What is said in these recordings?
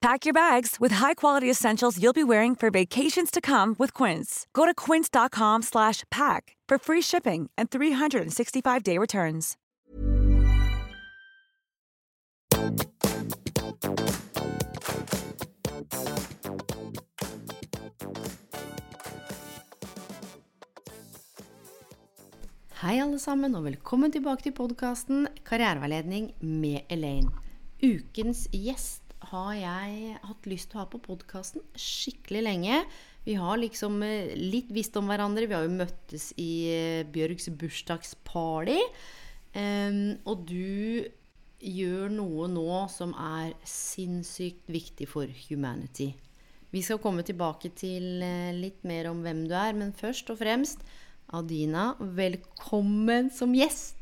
Pack your bags with high-quality essentials you'll be wearing for vacations to come with Quince. Go to quince.com slash pack for free shipping and 365-day returns. Hei alle sammen, og velkommen tilbake til podkasten Karriereveiledning med Elaine. Ukens gjest har jeg hatt lyst til å ha på podkasten skikkelig lenge. Vi har liksom eh, litt visst om hverandre. Vi har jo møttes i eh, Bjørgs bursdagsparty. Um, og du gjør noe nå som er sinnssykt viktig for humanity. Vi skal komme tilbake til eh, litt mer om hvem du er, men først og fremst Adina, velkommen som gjest.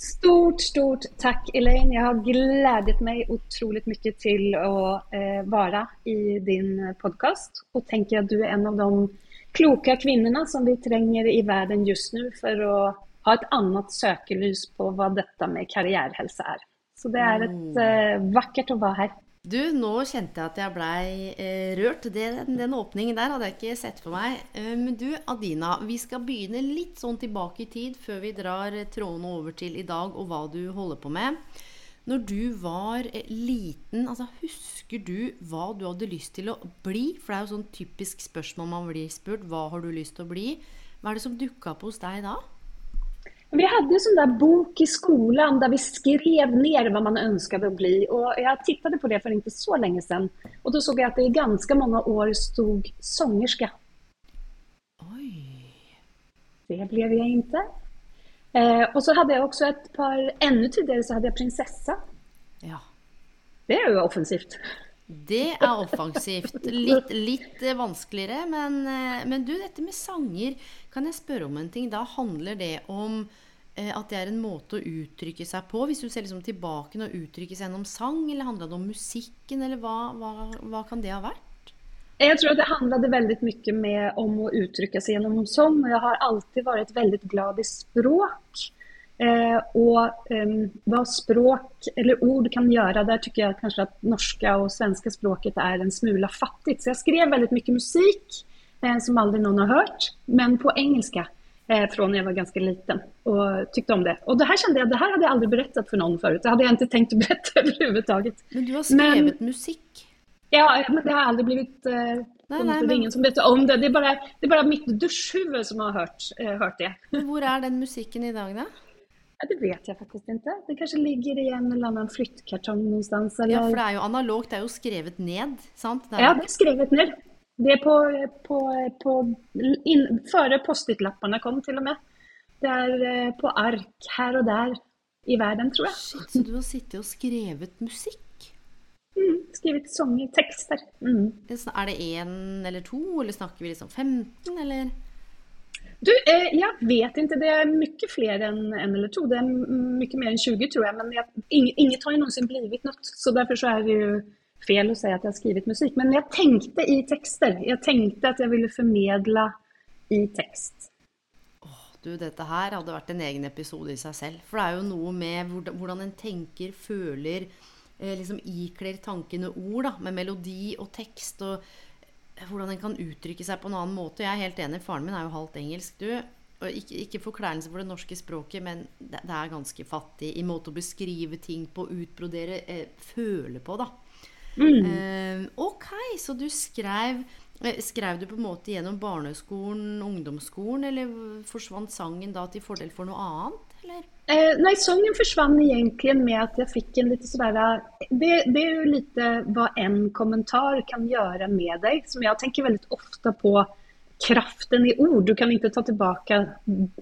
Stort, stort tack Elaine. Jag har glädjat mig otroligt mycket till att eh, vara i din podcast och tänker att du är en av de kloka kvinnorna som vi tränger i världen just nu för att ha ett annat sökelys på vad detta med karriärhälsa är. Så det är ett eh, vackert att vara här. Du, nå kjente jeg at jeg blei eh, rørt. Den, den åpningen der hadde jeg ikke sett for meg. Eh, men du, Adina, vi skal begynne litt sånn tilbake i tid før vi drar trådene over til i dag og hva du holder på med. Når du var eh, liten, altså husker du hva du hadde lyst til å bli? For det er jo sånn typisk spørsmål man blir spurt. Hva har du lyst til å bli? Hva er det som dukka opp hos deg da? Vi hade en sån där bok i skolan där vi skrev ner vad man önskade att bli. Och jag tittade på det för inte så länge sedan. Och då såg jag att det i ganska många år stod sångerska. Oj. Det blev jag inte. Eh, och så hade jag också ett par, ännu tidigare så hade jag prinsessa. Ja. Det är ju offensivt. Det er offensivt. Litt, litt vanskeligere. Men, eh, men, du, dette med sanger, kan jeg spørre om en ting? Da handler det om eh, at det er en måte å uttrykke seg på? Hvis du ser liksom tilbake og uttrykke seg gjennom sang, eller handler det om musikken, eller hva, hva, hva kan det ha vært? Jeg tror det handlet veldig mye med om att uttrycka sig genom Og jeg har alltid vært veldig glad i språk. Eh, och eh, vad språk eller ord kan göra, där tycker jag kanske att norska och svenska språket är en smula fattigt. Så jag skrev väldigt mycket musik eh, som aldrig någon har hört, men på engelska eh, från när jag var ganska liten och tyckte om det. Och det här kände jag, det här hade jag aldrig berättat för någon förut. Det hade jag inte tänkt att berätta överhuvudtaget. Men du har skrivit men, musik? Ja, men det har aldrig blivit eh, Nej, nej, det är men... ingen som vet om det. Det är bara, det är bara mitt duschhuvud som har hört, eh, hört det. Men hvor er den musikken i dag, da? Ja, det vet jeg faktisk ikke. Det kanskje ligger i en eller annen flyttkartong noenstans. Eller... Ja, for det er jo analogt, det er jo skrevet ned, sant? Det ja, det er skrevet ned. Det er på, på, på inn, Før Post-It-lappene kom til og med. Det är eh, på ark her og der i verden, tror jeg. Shit, så du har sittet og skrevet musikk? Mm, skrevet sanger, tekster. Mm. Er det en eller to, eller snakker vi liksom 15 eller? Du, eh, jeg vet ikke. Det er mye flere enn en eller to. Det er mye mer enn 20 tror jeg. Men jag, inget har jo noensinne blivit noe. Så derfor så er det jo fel å si at jeg har skrevet musikk. Men jeg tenkte i tekster. Jeg tenkte at jeg ville formidle i tekst. Oh, du, dette her hadde vært en egen episode i seg selv. For det er jo noe med hvordan en tenker, føler, eh, liksom ikler tankene ord, da, med melodi og tekst. og hvordan en kan uttrykke seg på en annen måte. Jeg er helt enig, faren min er jo halvt engelsk, du. Og ikke, ikke forkleinelse for det norske språket, men det, det, er ganske fattig i måte å beskrive ting på, utbrodere, eh, føle på, da. Mm. Eh, ok, så du skrev eh, Skrev du på en måte gjennom barneskolen, ungdomsskolen, eller forsvant sangen da til fordel for noe annet? Eller? Eh, nei, sången forsvant egentlig med at jeg fikk en litt sådär, det, det er jo lite hva en kommentar kan gjøre med deg, Som jeg tenker veldig ofte på kraften i ord. Du kan ikke ta tilbake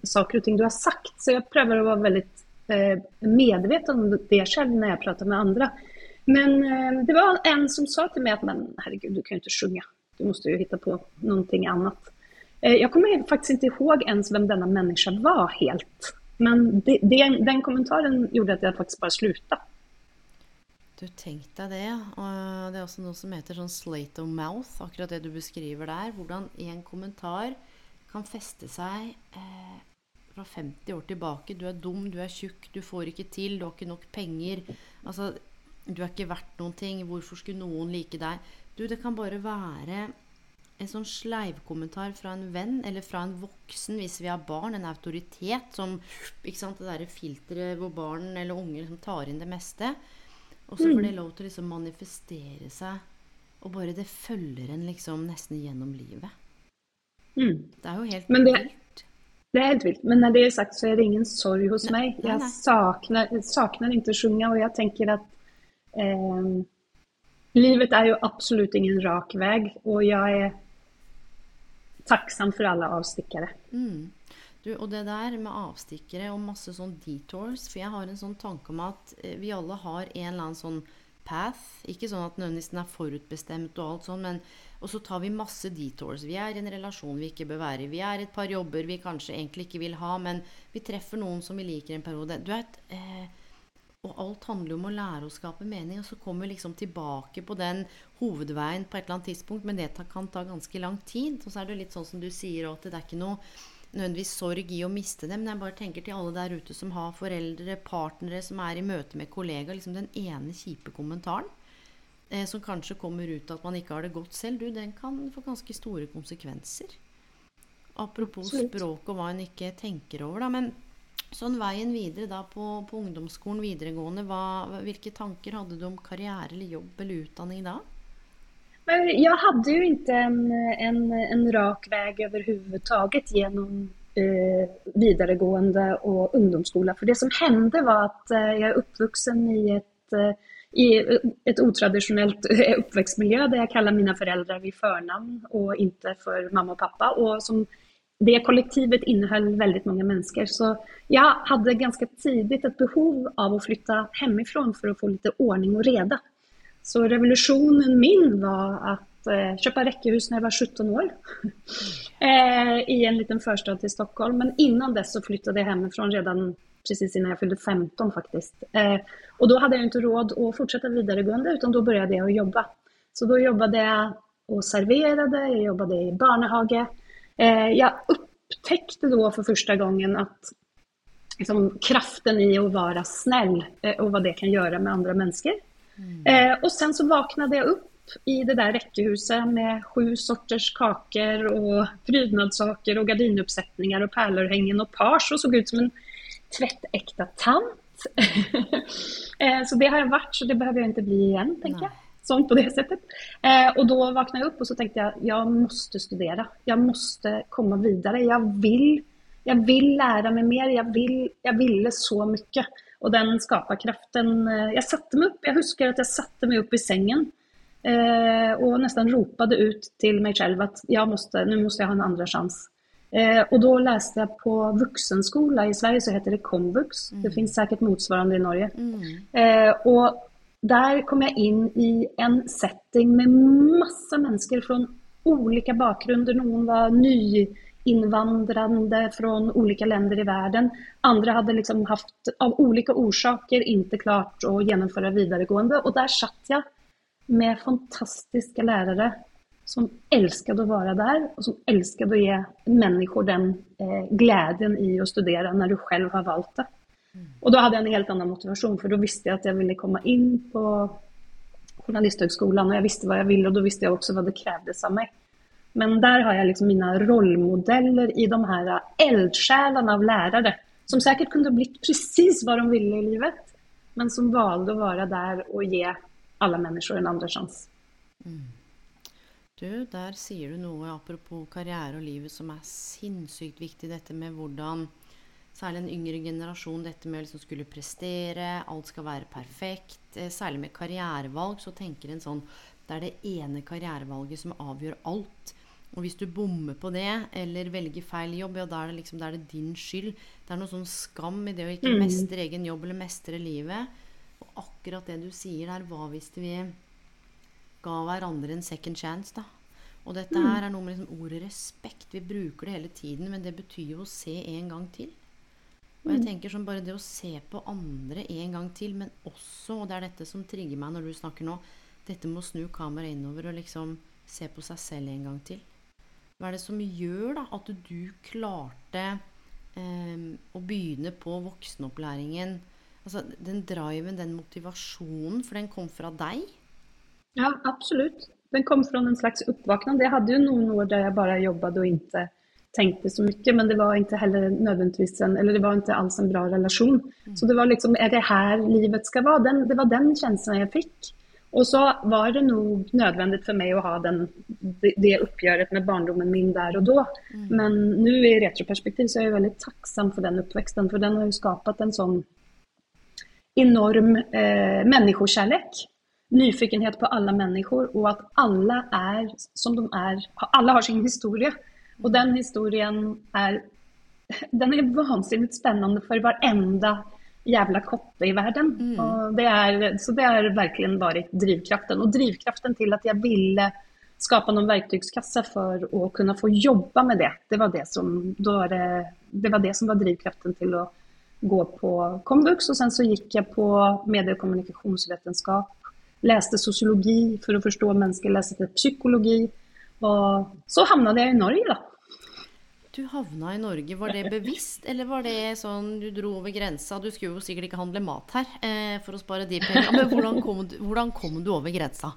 saker og ting du har sagt. Så jeg prøver å være veldig eh, medveten om det selv når jeg pratar med andre. Men eh, det var en som sa til meg at men herregud, du kan jo ikke sjunga. Du må jo hitta på noe annet. Eh, jag kommer faktisk ikke ihåg ens hvem denne mennesken var helt. Men det, det, den kommentaren gjorde at jeg faktisk bare slutta. Du tenkte deg det. Og det er også noe som heter sånn slate of mouth, akkurat det du beskriver der. Hvordan en kommentar kan feste seg eh, fra 50 år tilbake. Du er dum, du er tjukk, du får ikke til, du har ikke nok penger. Altså, du er ikke verdt noen ting. Hvorfor skulle noen like deg? Du, det kan bare være en sånn sleivkommentar fra en venn eller fra en voksen hvis vi har barn, en autoritet som ikke sant, Det derre filteret hvor barn eller unge liksom tar inn det meste. Og så får det lov til å liksom manifestere seg, og bare det følger en liksom nesten gjennom livet. Mm. Det er jo helt Men det, vilt. det er helt vilt. Men når det er sagt, så er det ingen sorg hos Nei, meg. nei, Jeg nei. saknar, saknar ikke å og jeg tenker at eh, livet er jo absolutt ingen rak vei, og jeg er tacksam for alle avstikkere. Mm. Du, og det der med avstikkere og masse sånn detours For jeg har en sånn tanke om at eh, vi alle har en eller annen sånn path. Ikke sånn at nødvendigvis den er forutbestemt og alt sånn, men Og så tar vi masse detours. Vi er i en relasjon vi ikke bør være i. Vi er et par jobber vi kanskje egentlig ikke vil ha, men vi treffer noen som vi liker en periode. Du vet eh, og alt handler jo om å lære å skape mening. Og så kommer vi liksom tilbake på den hovedveien på et eller annet tidspunkt, men det kan ta ganske lang tid. Og så er det litt sånn som du sier at det er ikke noe nødvendigvis sorg i å miste dem. Men jeg bare tenker til alle der ute som har foreldre, partnere, som er i møte med kollegaer. Liksom den ene kjipe kommentaren eh, som kanskje kommer ut at man ikke har det godt selv, du, den kan få ganske store konsekvenser. Apropos språk og hva en ikke tenker over, da. Men sånn veien videre da på, på ungdomsskolen, videregående, hva, hvilke tanker hadde du om karriere eller jobb eller utdanning da? Men hadde jo ikke en, en, en rak vei overhodet gjennom eh, videregående og ungdomsskola. For det som hendte, var at jeg er oppvokst i et eh, i ett otraditionellt eh, uppväxtmiljö där jag kallar mina föräldrar vid förnamn och inte mamma og pappa. Og som det kollektivet innehöll väldigt många människor. Så jag hade ganska tidigt ett behov av att flytta hemifrån för att få lite ordning och reda. Så revolutionen min var att eh, köpa räckehus när jag var 17 år. eh, I en liten förstad till Stockholm. Men innan dess så flyttade jag hemifrån redan precis innan jag fyllde 15 faktiskt. Eh, och då hade jag inte råd att fortsätta vidaregående utan då började jag jobba. Så då jobbade jag och serverade, jag jobbade i barnehage. Eh, jag upptäckte då för första gången att liksom, kraften i att vara snäll eh, och vad det kan göra med andra människor. Eh, och sen så vaknade jag upp i det där räckehuset med sju sorters kakor och prydnadssaker och gardinuppsättningar och pärlörhängen och page och såg ut som en tvättäkta tant. så det har jag varit så det behöver jag inte bli igen, tänker jag. Sånt på det sättet. Eh, och då vaknade jag upp och så tänkte jag, jag måste studera. Jag måste komma vidare. Jag vill, jag vill lära mig mer. Jag, vill, jag ville så mycket. Och den skaparkraften, eh, jag satte mig upp, jag huskar att jag satte mig upp i sängen eh, och nästan ropade ut till mig själv att jag måste, nu måste jag ha en andra chans. Eh, och då läste jag på vuxenskola, i Sverige så heter det komvux, det finns säkert motsvarande i Norge. Eh, och där kom jag in i en setting med massa människor från olika bakgrunder. Någon var nyinvandrande från olika länder i världen. Andra hade liksom haft av olika orsaker inte klart att genomföra vidaregående. Och där satt jag med fantastiska lärare som älskade att vara där och som älskade att ge människor den eh, glädjen i att studera när du själv har valt det. Och då hade jag en helt annan motivation för då visste jag att jag ville komma in på Journalisthögskolan och jag visste vad jag ville och då visste jag också vad det krävdes av mig. Men där har jag liksom mina rollmodeller i de här eldsjälarna av lärare som säkert kunde blitt precis vad de ville i livet men som valde att vara där och ge alla människor en andra chans. Du, der sier du noe apropos karriere og livet som er sinnssykt viktig. Dette med hvordan Særlig en yngre generasjon, dette med å liksom skulle prestere, alt skal være perfekt. Eh, Særlig med karrierevalg så tenker en sånn Det er det ene karrierevalget som avgjør alt. Og hvis du bommer på det, eller velger feil jobb, ja, da er det liksom da er det din skyld. Det er noe sånn skam i det å ikke mestre egen jobb eller mestre livet. Og akkurat det du sier der, hva hvis vi ga hverandre en second chance, da? Og dette her er noe med liksom ordet respekt. Vi bruker det hele tiden, men det betyr jo å se en gang til. Og jeg tenker sånn bare det å se på andre en gang til, men også, og det er dette som trigger meg når du snakker nå, dette med å snu kameraet innover og liksom se på seg selv en gang til. Hva er det som gjør da at du klarte eh, å begynne på voksenopplæringen? Altså den driven, den motivasjonen, for den kom fra deg? Ja, absolutt. Den kom fra en slags oppvåkning. Jeg hadde jo noen år der jeg bare jobbet og ikke tänkte så mye, men det var ikke heller nødvendigvis en, eller det var ikke alls en bra relasjon. Mm. Så det var liksom, er det her livet skal være? Den, det var den känslan jeg fikk. Og så var det nog nødvendig for meg å ha den, det, det uppgöret med barndommen min der og da. Mm. Men nå i retroperspektiv så er jeg veldig tacksam for den oppveksten, for den har jo skapat en sånn enorm eh, människokärlek. Nyfikenhet på alle mennesker, og at alle er som de er. Alle har sin historie. Og den historien er den er vansinnigt spennende for varenda jævla kotte i verden. Mm. Det er, så det har virkelig vært drivkraften. Og drivkraften til at jeg ville skape noen verktøyskasse for å kunne få jobbe med det. Det var det som, det, det var, det som var drivkraften til å gå på komvux. Og sen så gikk jeg på medie- og kommunikasjonsvitenskap. Leste sosiologi for å forstå mennesker, leste psykologi. Og så havnet jeg i Norge, da. Du havna i Norge. Var det bevisst, eller var det sånn du dro over grensa? Du skulle jo sikkert ikke handle mat her eh, for å spare de pengene. Men hvordan kom, du, hvordan kom, du, over grensa?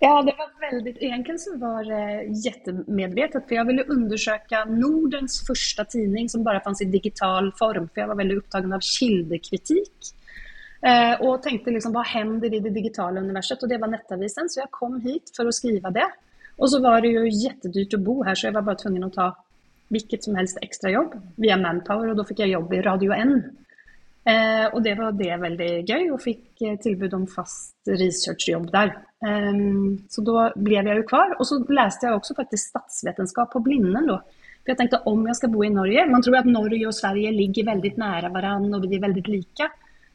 Ja, det var veldig Egentlig så var det kjempemedvetet. For jeg ville undersøke Nordens første tidning som bare fantes i digital form. For jeg var veldig opptatt av kildekritikk. Eh, og tenkte liksom, hva hender i det digitale universet? Og det var Nettavisen. Så jeg kom hit for å skrive det. Og så var det jo kjempedyrt å bo her, så jeg var bare tvungen å ta hvilket som helst ekstrajobb via Manpower, og da fikk jeg jobb i Radio N. Eh, og det var det veldig gøy, og fikk eh, tilbud om fast researchjobb der. Eh, så da ble jeg jo kvar. Og så leste jeg også faktisk statsvitenskap på Blinden da. For jeg tenkte om jeg skal bo i Norge Man tror at Norge og Sverige ligger veldig nære hverandre, og vi er veldig like.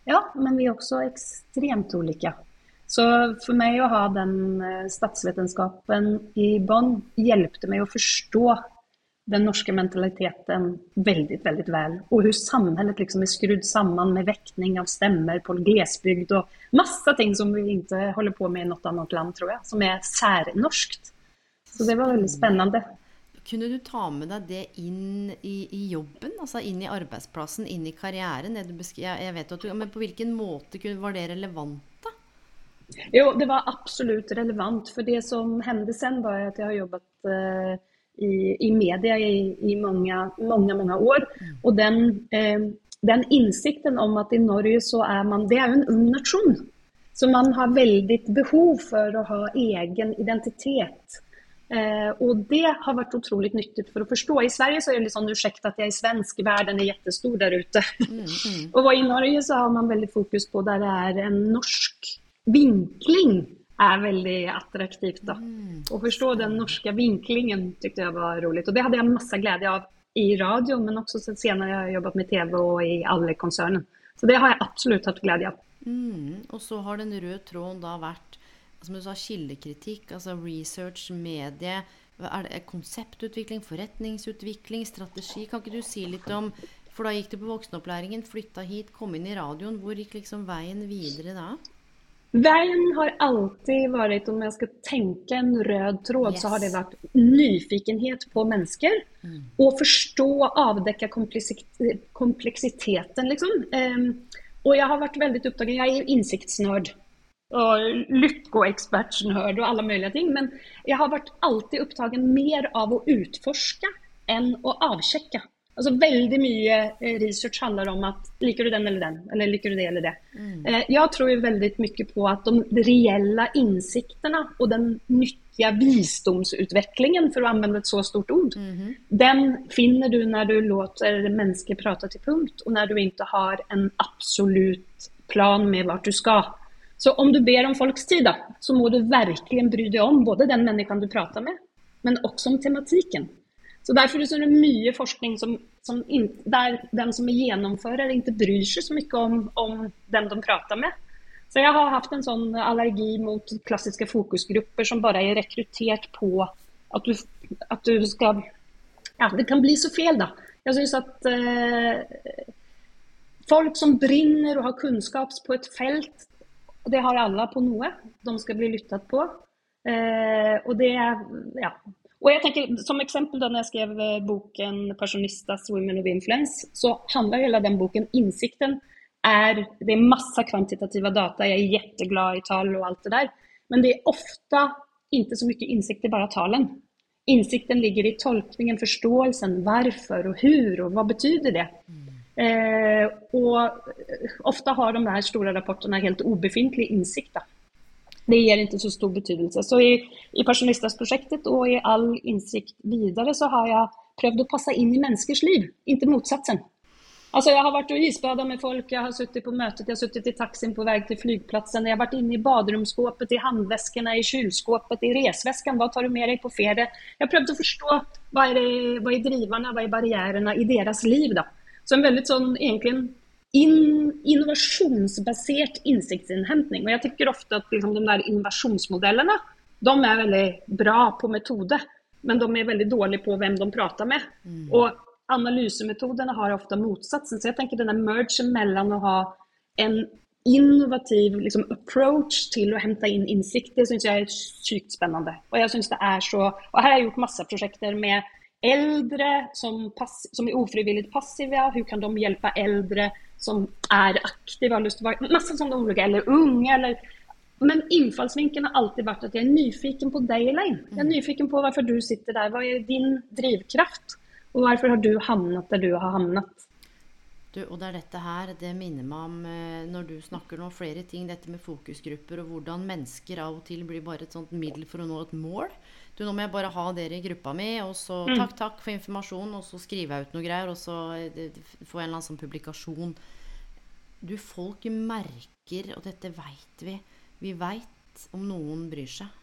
Ja, men vi er også ekstremt ulike. Så for meg å ha den eh, statsvitenskapen i bånn hjelpte meg å forstå den norske mentaliteten veldig, veldig vel. Og hvordan samfunnet liksom er skrudd sammen med vekting av stemmer på glesbygd og masse ting som vi ikke holder på med i noe annet land, tror jeg. Som er særnorskt. Så det var veldig spennende. Kunne du ta med deg det inn i, i jobben, altså inn i arbeidsplassen, inn i karrieren? jeg vet at du, men På hvilken måte var det relevant? da? Jo, det var absolutt relevant. For det som hendte sen, var at jeg har jobbet eh, i, i media i, i mange, mange, mange, år. Og den, eh, den innsikten om at i Norge så er man, det er jo en ung nation. Så man har veldig behov for å ha egen identitet. Eh, og det har vært utrolig nyttig for å forstå. I Sverige så er det litt sånn 'unnskyld at jeg er svensk, verden er jättestor der ute. Mm, mm. og i Norge så har man veldig fokus på der det er en norsk vinkling er veldig attraktivt. da. Mm. Å forstå den norske vinklingen syntes jeg var rolig. Og det hadde jeg masse glede av i radio, men også senere jeg har jeg jobbet med TV og i alle konsernene. Så det har jeg absolutt hatt glede av. Mm. Og så har den røde tråden da vært som du sa, kildekritikk, altså research, medie. Er det konseptutvikling, forretningsutvikling, strategi? Kan ikke du si litt om For da gikk du på voksenopplæringen, flytta hit, kom inn i radioen. Hvor gikk liksom veien videre da? Veien har alltid vært, om jeg skal tenke en rød tråd, yes. så har det vært nyfikenhet på mennesker. Mm. Og forstå avdekke kompleksiteten, liksom. Um, og jeg har vært veldig opptatt Jeg er innsiktsnerd. Og lykkeekspertsnerd og alle mulige ting. Men jeg har vært alltid opptatt mer av å utforske enn å avsjekke. Altså Veldig mye eh, research handler om at liker du den eller den, eller liker du det eller det. Mm. Eh, jeg tror veldig mye på at de reelle innsiktene og den nyttige visdomsutviklingen, for å anvende et så stort ord, mm den finner du når du låter mennesker prate til punkt, og når du ikke har en absolutt plan med hvor du skal. Så om du ber om folks tid, da, så må du virkelig bry deg om både den mennesken du prater med, men også om tematikken. Så Derfor er det mye forskning som, som in, der den som er gjennomfører, ikke bryr seg så mye om, om dem de prater med. Så jeg har hatt en sånn allergi mot klassiske fokusgrupper som bare er rekruttert på at, du, at du skal Ja, det kan bli så feil, da. Jeg syns at eh, folk som brenner og har kunnskap på et felt, det har alle på noe, de skal bli lyttet på. Eh, og det ja. Og jeg tenker, Som eksempel da når jeg skrev eh, boken 'Personistas Women of Influence', så handler hele den boken Innsikten er Det er masse kvantitative data, jeg er kjempeglad i tall og alt det der. Men det er ofte ikke så mye innsikt i bare tallene. Innsikten ligger i tolkningen, forståelsen, hvorfor og hvor og hva betyr det? Eh, og ofte har de her store rapportene helt ubefintlig innsikt. Da. Det gir ikke så stor betydelse. Så i, i Personistas-prosjektet og i all innsikt videre så har jeg prøvd å passe inn i menneskers liv, ikke motsatsen. Altså, jeg har vært og isbada med folk, jeg har sittet på møtet, jeg har sittet i taxien på vei til flyplassen, jeg har vært inne i baderomsskapet, i håndveskene, i kjøleskapet, i resvesken. Hva tar du med deg på ferie? Jeg har prøvd å forstå hva er, det, hva er driverne, hva er barrierene i deres liv. da. Så en veldig sånn egentlig in, innovasjonsbasert innsiktsinnhentning. Og jeg tenker ofte at liksom, de der innovasjonsmodellene de er veldig bra på metode, men de er veldig dårlige på hvem de prater med. Mm. Og analysemetodene har ofte motsatsen. Så jeg tenker denne mergen mellom å ha en innovativ liksom, approach til å hente inn innsikt, det syns jeg er sykt spennende. Og jeg synes det er så Og her har jeg gjort masse prosjekter med eldre som, pass, som er ufrivillig passive. Hvordan kan de hjelpe eldre som er aktive, har lyst til å være Masse sånne ulike. Eller unge, eller men innfallsvinkelen har alltid vært at jeg er nyfiken på deg, Elaine. Jeg er nyfiken på hvorfor du sitter der. Hva er din drivkraft? Og hvorfor har du havnet der du har havnet? Du, og det er dette her, det minner meg om eh, når du snakker nå flere ting, dette med fokusgrupper og hvordan mennesker av og til blir bare et sånt middel for å nå et mål. Du, nå må jeg bare ha dere i gruppa mi, og så mm. takk, takk for informasjon, og så skriver jeg ut noe greier, og så eh, får jeg en eller annen sånn publikasjon. Du, folk merker, og dette veit vi, vi veit om noen bryr seg.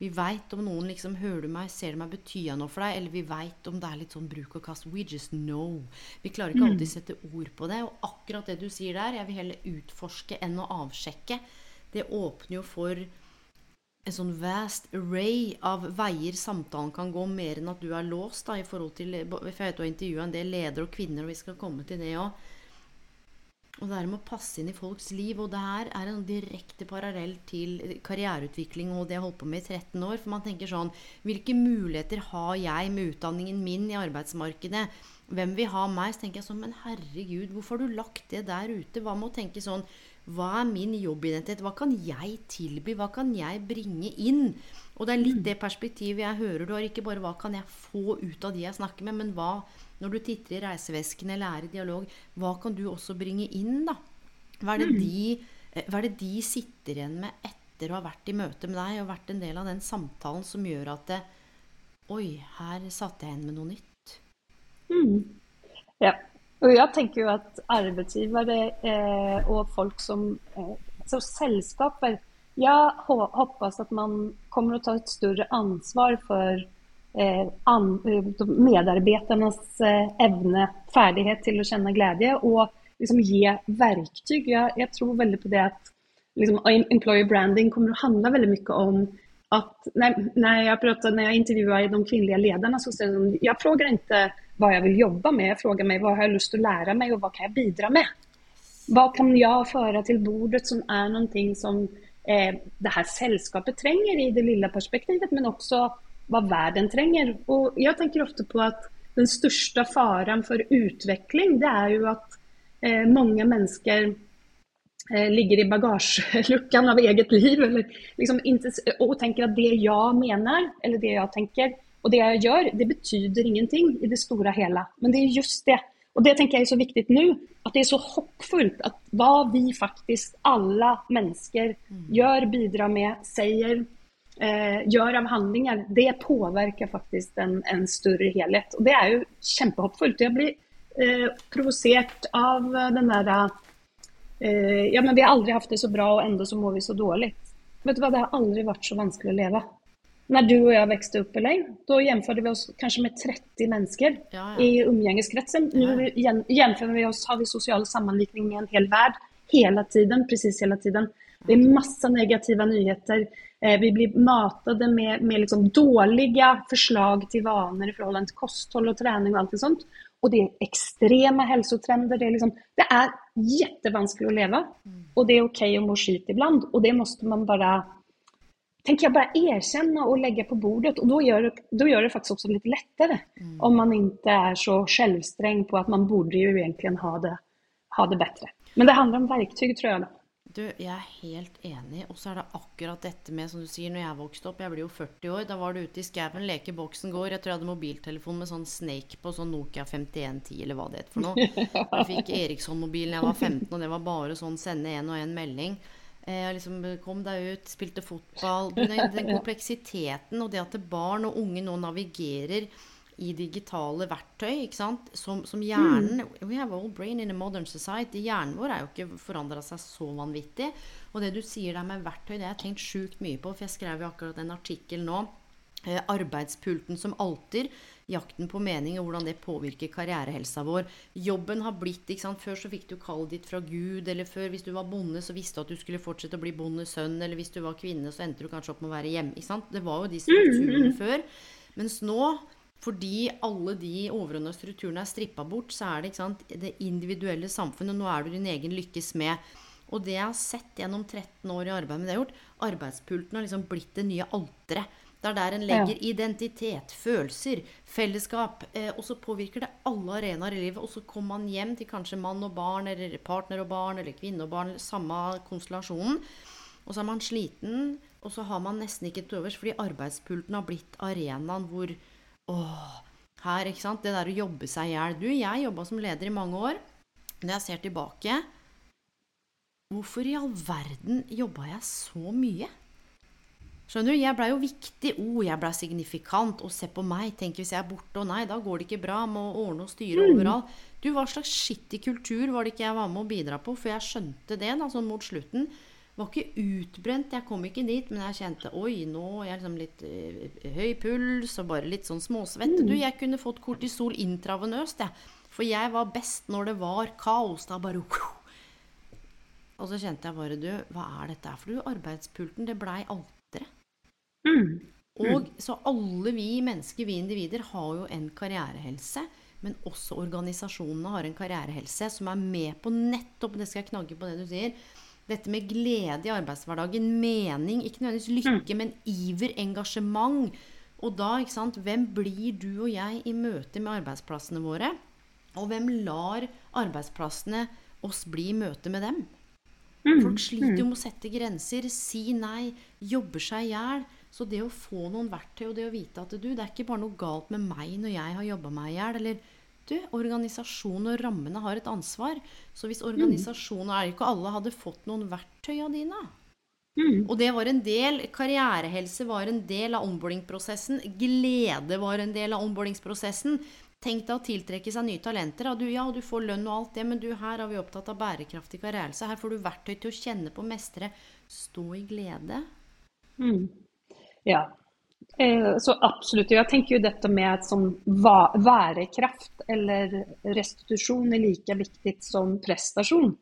Vi veit om noen liksom hører du meg, ser du meg, betyr noe for deg? Eller vi veit om det er litt sånn bruk og kast. We just know. Vi klarer ikke alltid mm. sette ord på det. Og akkurat det du sier der, jeg vil heller utforske enn å avsjekke. Det åpner jo for en sånn vast array av veier samtalen kan gå, mer enn at du er låst. da, i forhold til, For jeg vet du har intervjua en del ledere og kvinner, og vi skal komme til det òg. Og det er med å passe inn i folks liv. Og det her er en direkte parallell til karriereutvikling og det jeg holdt på med i 13 år. For man tenker sånn Hvilke muligheter har jeg med utdanningen min i arbeidsmarkedet? Hvem vil ha meg? Så tenker jeg sånn Men herregud, hvorfor har du lagt det der ute? Hva med å tenke sånn Hva er min jobbidentitet? Hva kan jeg tilby? Hva kan jeg bringe inn? Og det er litt det perspektivet jeg hører du har. Ikke bare hva kan jeg få ut av de jeg snakker med, men hva når du titter i reisevesken eller er i dialog, hva kan du også bringe inn, da? Hva er det mm. de, eh, hva er det de sitter igjen med etter å ha vært i møte med deg og vært en del av den samtalen som gjør at det, Oi, her satte jeg igjen med noe nytt. Mm. Ja. Og jeg tenker jo at arbeidsgivere eh, og folk som eh, Så selskaper Jeg håper at man kommer å ta et større ansvar for Eh, eh, medarbeidernes eh, evne, ferdighet til å kjenne glede, og liksom gi verktøy. Jeg, jeg, tror veldig på det at liksom, employer branding kommer å handle veldig mye om at når, jeg, jeg intervjuer de kvinnelige lederne, så sier de jeg spør ikke hva jeg vil jobbe med, jeg spør meg hva jeg har lyst til å lære meg, og hva kan jeg bidra med? Hva kan jeg føre til bordet som er noe som eh, det her selskapet trenger i det lille perspektivet, men også hva verden trenger. Og jeg tenker ofte på at den største faren for utvikling, det er jo at eh, mange mennesker eh, ligger i bagasjelukken av eget liv eller liksom og tenker at det jeg mener, eller det jeg tenker, og det jeg gjør, det betyr ingenting i det store hele. Men det er just det. Og det tenker jeg er så viktig nå. At det er så hoppfullt at hva vi faktisk, alle mennesker, mm. gjør, bidrar med, sier, eh, gjør av handlinger, det påvirker faktisk en, en, større helhet. Og det er jo kjempehoppfullt. Jeg blir eh, provosert av den der eh, Ja, men vi har aldri hatt det så bra, og enda så må vi så dårlig. Vet du hva, det har aldri vært så vanskelig å leve. Når du og jeg vokste opp, Elaine, da gjenførte vi oss kanskje med 30 mennesker ja, ja. i umgängeskretsen. Nå gjenfører vi oss, har vi sosial sammanlikning med en hel verden hele tiden, precis hele tiden. Det er masse negativa nyheter. Eh, vi blir matade med, med liksom dåliga förslag till vanor i förhållande till kosthåll och träning och allt sånt. Och det är extrema hälsotrender. Det är, liksom, det är jättevanskligt att leva. Och det är okej okay att må skit ibland. Och det måste man bara tänker jag bara erkänna och lägga på bordet och då gör det, då gör det faktiskt också lite lättare. Mm. Om man inte är så självsträng på att man borde ju egentligen ha det, ha det bättre. Men det handlar om verktyg tror jag. Du, jeg er helt enig. Og så er det akkurat dette med, som du sier, når jeg vokste opp Jeg blir jo 40 år. Da var du ute i skauen, lekeboksen går. Jeg tror jeg hadde mobiltelefon med sånn Snake på, sånn Nokia 5110 eller hva det het for noe. Jeg fikk Eriksson-mobilen jeg var 15, og det var bare sånn sende en og en melding. Jeg liksom, kom deg ut, spilte fotball. Den, den, kompleksiteten og det at barn og unge nå navigerer i digitale verktøy som, som, hjernen mm. We have all brain in a modern society. Hjernen vår er jo ikke forandra seg så vanvittig. Og det du sier der med verktøy, det har jeg tenkt sjukt mye på. For jeg skrev jo akkurat en artikkel nå. Eh, arbeidspulten som alter. jakten på mening og hvordan det påvirker karrierehelsa vår. Jobben har blitt ikke sant? Før så fikk du kallet ditt fra Gud, eller før hvis du var bonde, så visste du at du skulle fortsette å bli bondesønn, eller hvis du var kvinne, så endte du kanskje opp med å være hjemme. Ikke sant? Det var jo de strukturene mm. før. Mens nå, fordi alle de overordna strukturene er strippa bort, så er det sant, det individuelle samfunnet. Nå er du din egen lykkes med. Og det jeg har sett gjennom 13 år i arbeid med det jeg har gjort, arbeidspulten har liksom blitt det nye alteret. Det er der en legger ja. identitet, følelser, fellesskap. Eh, og så påvirker det alle arenaer i livet. Og så kommer man hjem til kanskje mann og barn, eller partner og barn, eller kvinne og barn, samme konstellasjonen. Og så er man sliten, og så har man nesten ikke til overs, fordi arbeidspulten har blitt arenaen hvor Åh, her, ikke sant. Det der å jobbe seg i hjel. Du, jeg jobba som leder i mange år. Når jeg ser tilbake Hvorfor i all verden jobba jeg så mye? Skjønner du, Jeg blei jo viktig. Oh, jeg blei signifikant. Og se på meg. Tenk hvis jeg er borte. Og nei, da går det ikke bra. Må ordne og styre mm. overalt. Du, hva slags skittig kultur var det ikke jeg var med å bidra på? For jeg skjønte det da, sånn mot slutten. Var ikke utbrent. Jeg kom ikke dit, men jeg kjente Oi, nå er jeg liksom litt øh, høy puls og bare litt sånn småsvett. Mm. Du, jeg kunne fått kortisol intravenøst, jeg. For jeg var best når det var kaos. Da bare Og så kjente jeg bare, du, hva er dette for du? Arbeidspulten, det blei alt Mm. Og så alle vi mennesker, vi individer, har jo en karrierehelse. Men også organisasjonene har en karrierehelse som er med på nettopp Det skal jeg knagge på det du sier. Dette med glede i arbeidshverdagen, mening, ikke nødvendigvis lykke, mm. men iver, engasjement. Og da, ikke sant, hvem blir du og jeg i møte med arbeidsplassene våre? Og hvem lar arbeidsplassene oss bli i møte med dem? Mm. Folk sliter jo med å sette grenser, si nei, jobber seg i hjel. Så det å få noen verktøy og det å vite at du, det er ikke bare noe galt med meg når jeg har jobba meg i hjel, eller du, organisasjonen og rammene har et ansvar. Så hvis organisasjonen er ikke alle hadde fått noen verktøy av dine mm. Og det var en del Karrierehelse var en del av omboardingprosessen. Glede var en del av omboardingsprosessen. Tenk deg å tiltrekke seg nye talenter. Du, ja, du får lønn og alt det, men du, her er vi opptatt av bærekraftig karriere. Her får du verktøy til å kjenne på, mestre, stå i glede. Mm. Ja, så absolutt. Jeg tenker jo dette med som værekraft eller restitusjon er like viktig som prestasjon.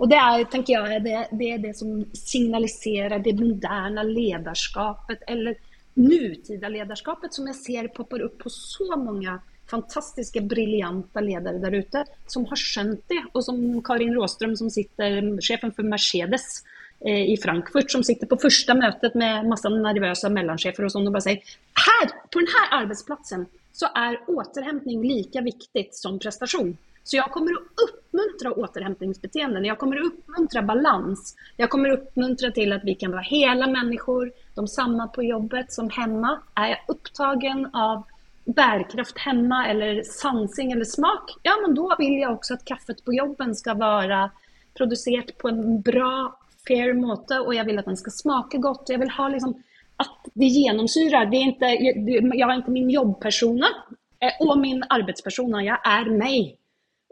Og det er, tenker jeg, det, det, er det som signaliserer det moderne lederskapet, eller nutida lederskapet, som jeg ser popper opp på så mange fantastiske, briljante ledere der ute, som har skjønt det. Og som Karin Råstrøm, som sitter, sjefen for Mercedes, Eh, i Frankfurt som sitter på første møtet med masse nervøse mellanchefer og sånn og bare sier her, på denne arbeidsplassen så er återhämtning like viktig som prestasjon. Så jeg kommer å oppmuntre återhämtningsbeteenden. Jeg kommer å oppmuntre balans. Jeg kommer å oppmuntre til at vi kan være hele mennesker, de samme på jobbet som hjemme. Er jeg opptagen av bærekraft hjemme eller sansing eller smak, ja, men da vil jeg også at kaffet på jobben skal være produsert på en bra fair måte, og jeg vil at den skal smake godt. Jeg vil ha liksom at det gjennomsyrer. Det er ikke, jeg er ikke min jobbpersona eh, og min arbeidspersona. Jeg er meg.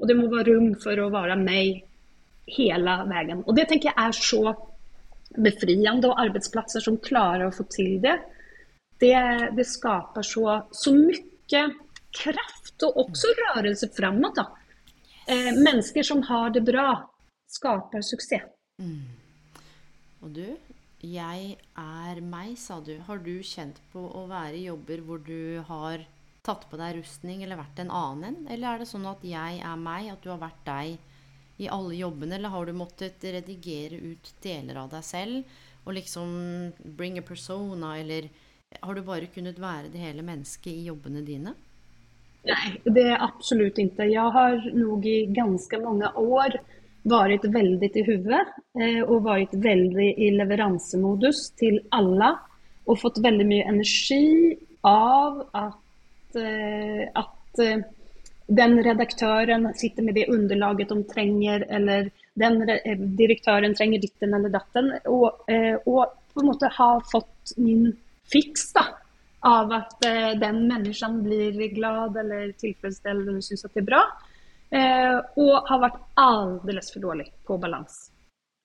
Og det må være rom for å være meg hele veien. Og det tenker jeg er så befriende, og arbeidsplasser som klarer å få til det, det, det skaper så, så mye kraft og også rørelse framover. Eh, mennesker som har det bra, skaper suksess. Mm. Og du, 'jeg er meg', sa du. Har du kjent på å være i jobber hvor du har tatt på deg rustning eller vært en annen en? Eller er det sånn at 'jeg er meg', at du har vært deg i alle jobbene? Eller har du måttet redigere ut deler av deg selv og liksom bring a persona, eller har du bare kunnet være det hele mennesket i jobbene dine? Nei, det er absolutt ikke. Jeg har nok i ganske mange år varit väldigt i huvudet og och varit väldigt i leveransemodus till alla och fått väldigt mycket energi av att, eh, att eh, den redaktören sitter med det underlaget de trenger eller den direktøren trenger ditten eller datten Og, og, på en måte ha fått min fiks da, av at eh, den mennesken blir glad eller tilfredsställd eller syns at det er bra. Eh, og har vært alldeles for dårlig på balans.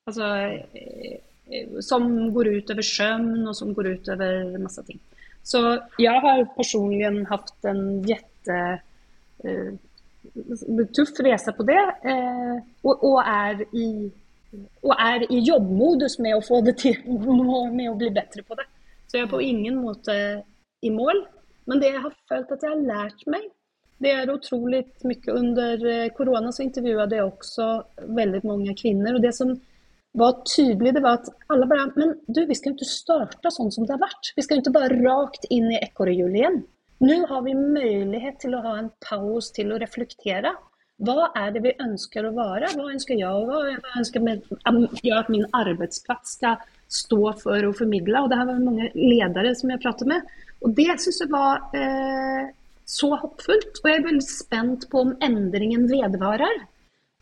Altså, eh, som går ut over søvn og som går ut over masse ting. Så jeg har personlig hatt en jette eh, tuff resa på det. Eh, og, og, er i, og er i jobbmodus med å få det til, med å bli bedre på det. Så jeg er på ingen måte i mål. Men det jeg har følt at jeg har lært meg, det er utrolig mye. Under korona eh, så intervjuet jeg også veldig mange kvinner. Og det som var tydelig, det var at alle bare Men du, vi skal ikke starte sånn som det har vært. Vi skal ikke bare rakt inn i ekorrhjulet igjen. Nå har vi mulighet til å ha en pause til å reflektere. Hva er det vi være? Hva ønsker jeg å være? Hva ønsker jeg at min arbeidsplass skal stå for å formidle? Og det her var mange ledere som jeg pratet med. Og det syns jeg var eh, så hoppfullt. Og jeg er veldig spent på om endringen vedvarer.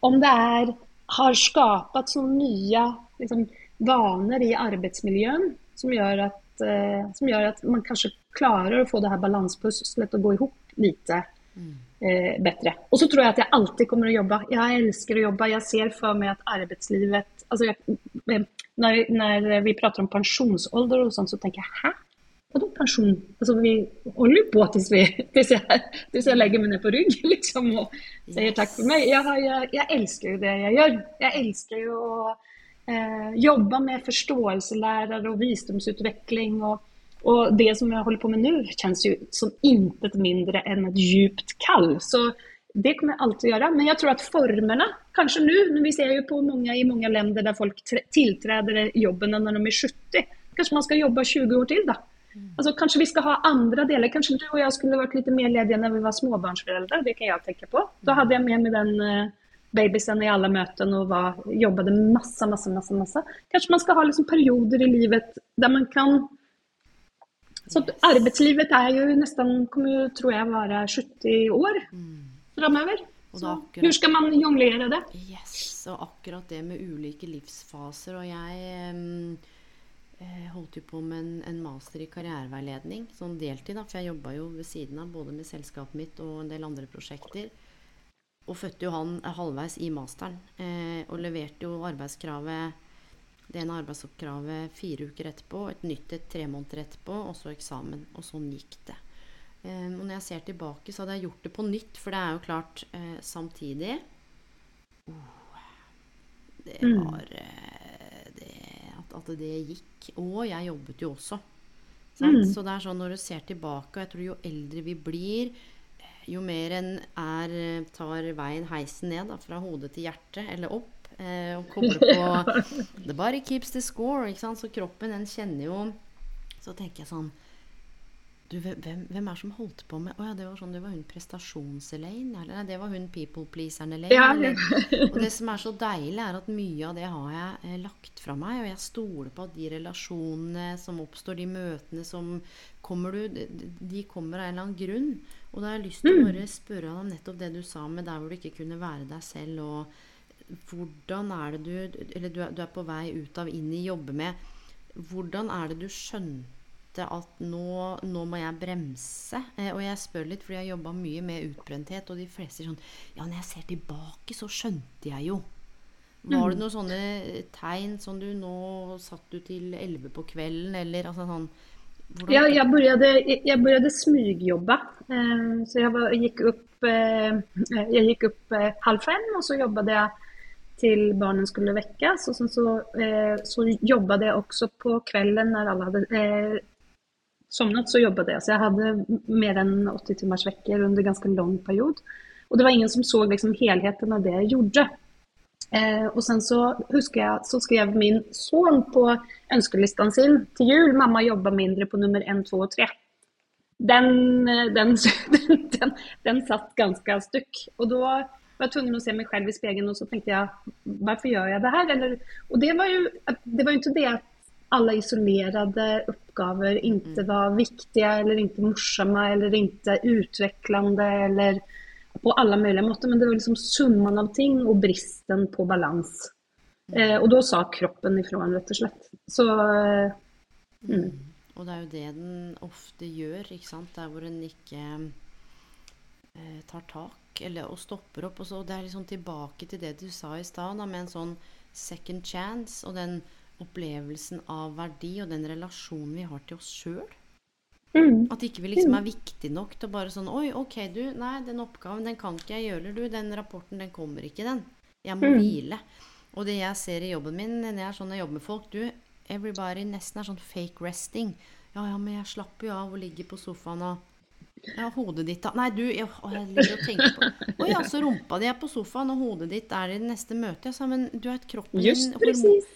Om det er, har skapt sånne nye liksom, vaner i arbeidsmiljøet som eh, som gjør at man kanskje klarer å få det her balansepuslet å gå i hop litt eh, bedre. Og så tror jeg at jeg alltid kommer å jobbe. Jeg elsker å jobbe. Jeg ser for meg at arbeidslivet altså jeg, når, når, vi prater om pensjonsalder og sånn, så tenker jeg hæ? Vadå pensjon? Altså, vi holder på til jeg, jeg, legger meg ned på rygg liksom, og sier takk for meg. Jeg, jeg, jeg, elsker jo det jeg gjør. Jeg elsker jo å eh, jobbe med forståelselærer og visdomsutvikling. Og, og, det som jeg holder på med nå, kjennes jo som intet mindre enn et djupt kall. Så det kommer jeg alltid å gjøre. Men jeg tror at formene, kanskje nå, når vi ser jo på mange i mange land der folk tiltreder jobbene når de er 70, kanskje man skal jobbe 20 år til, da. Alltså, kanskje vi skal ha andre deler. Kanskje du og jeg skulle vært litt mer ledige når vi var småbarnsforeldre. Det kan jeg tenke på. Da hadde jeg med meg den uh, babysen i alle møtene, og var, masse, masse, masse, masse. Kanskje Kanske man skal ha liksom perioder i livet der man kan så yes. arbetslivet är ju nästan, kommer jo, tror jeg, være 70 år mm. Hvordan skal man jonglere det? Yes, og akkurat det med ulike livsfaser. Og jeg jeg eh, holdt jo på med en, en, master i karriereveiledning, sånn deltid, da, for jeg jobba jo ved siden av både med selskapet mitt og en del andre prosjekter. Og fødte jo han halvveis i masteren, eh, og leverte jo arbeidskravet det ene arbeidsoppkravet fire uker etterpå, et nytt et tre måneder etterpå, og så eksamen. Og sånn gikk det. Eh, og når jeg ser tilbake, så hadde jeg gjort det på nytt, for det er jo klart eh, samtidig oh, Det mm. var eh, at, det gikk. Og jeg jobbet jo også. Mm. Så det er sånn når du ser tilbake, og jeg tror jo eldre vi blir, jo mer en er, tar veien heisen ned da, fra hodet til hjertet, eller opp, eh, og kobler på The body keeps the score. ikke sant? Så kroppen den kjenner jo Så tenker jeg sånn du, hvem, hvem, er som holdt på med Å ja, det var sånn, det var hun prestasjons-Elaine? Eller det var hun people pleaseren-Elaine? Ja. og det som er så deilig, er at mye av det har jeg eh, lagt fra meg. Og jeg stoler på at de relasjonene som oppstår, de møtene som kommer du, de kommer av en eller annen grunn. Og da har jeg lyst til å mm. bare spørre deg om nettopp det du sa med der hvor du ikke kunne være deg selv. og hvordan er det du Eller du er, du er på vei ut av, inn i jobbe med. Hvordan er det du skjønte at nå, nå, må jeg bremse. Eh, og jeg spør litt, fordi jeg har jobba mye med utbrenthet, og de fleste sier sånn Ja, når jeg ser tilbake, så skjønte jeg jo. Var det mm. noen sånne tegn som du nå satt du til elleve på kvelden, eller altså sånn hvordan? Ja, jeg begynte, jeg begynte smygjobbe. Eh, så jeg var, gikk opp, eh, jeg gikk opp halv fem, og så jobbet jeg til barna skulle vekkes. Og så, så, eh, så jobbade jeg også på kvelden når alle hade eh, somnat så jobbet jeg. Så jeg hadde mer enn 80 timers vekker under ganske lang period. Og det var ingen som såg liksom helheten av det jeg gjorde. Eh, og sen så husker jeg så skrev min son på ønskelisten sin til jul, mamma jobba mindre på nummer 1, 2 og 3. Den, den, den, den, den satt ganske stykk. Og da var jeg tvungen å se meg selv i spegeln og så tenkte jeg 'Hvorfor gjør jeg det her?' Eller, og det var jo det var ikke det att alla isolerade uppgaver inte mm. var viktiga eller inte morsamma eller inte utvecklande eller på alla möjliga måter. Men det var liksom summan av ting och bristen på balans. Mm. Eh, och då sa kroppen ifrån rett og slett. Så eh, mm. mm. Og det er jo det den ofte gjør, ikke sant. Der hvor en ikke eh, tar tak eller, og stopper opp. Og så, det er liksom tilbake til det du sa i stad, med en sånn second chance og den opplevelsen av verdi og den relasjonen vi har til oss sjøl. Mm. At ikke vi liksom er viktig nok til å bare sånn Oi, OK, du. Nei, den oppgaven den kan ikke jeg gjøre, du. Den rapporten, den kommer ikke, den. Jeg må mm. hvile. Og det jeg ser i jobben min når jeg er sånn jeg jobber med folk Du, everybody nesten er sånn fake resting. Ja, ja, men jeg slapper jo av og ligger på sofaen og ja, hodet ditt da Nei, du, jeg, å, jeg ligger og tenker på ja, så rumpa di er på sofaen, og hodet ditt er i det neste møtet. Jeg sa, men du har et kroppen Just precis.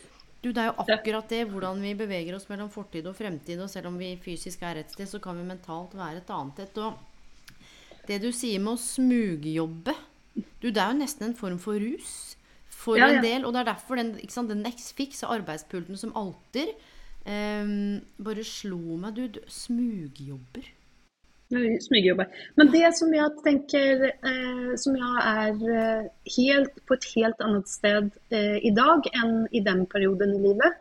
Du, det er jo akkurat det, hvordan vi beveger oss mellom fortid og fremtid. Og selv om vi fysisk er et sted, så kan vi mentalt være et annet et. Og det du sier med å smugjobbe Du, det er jo nesten en form for rus for ja, ja. en del. Og det er derfor den, ikke sant, den Nexfix av arbeidspulten som alter um, bare slo meg. Du, du smugjobber. Smygjobbar. Men det som jeg tenker eh, som jeg är eh, helt, på et helt annet sted eh, dag enn i den perioden i livet,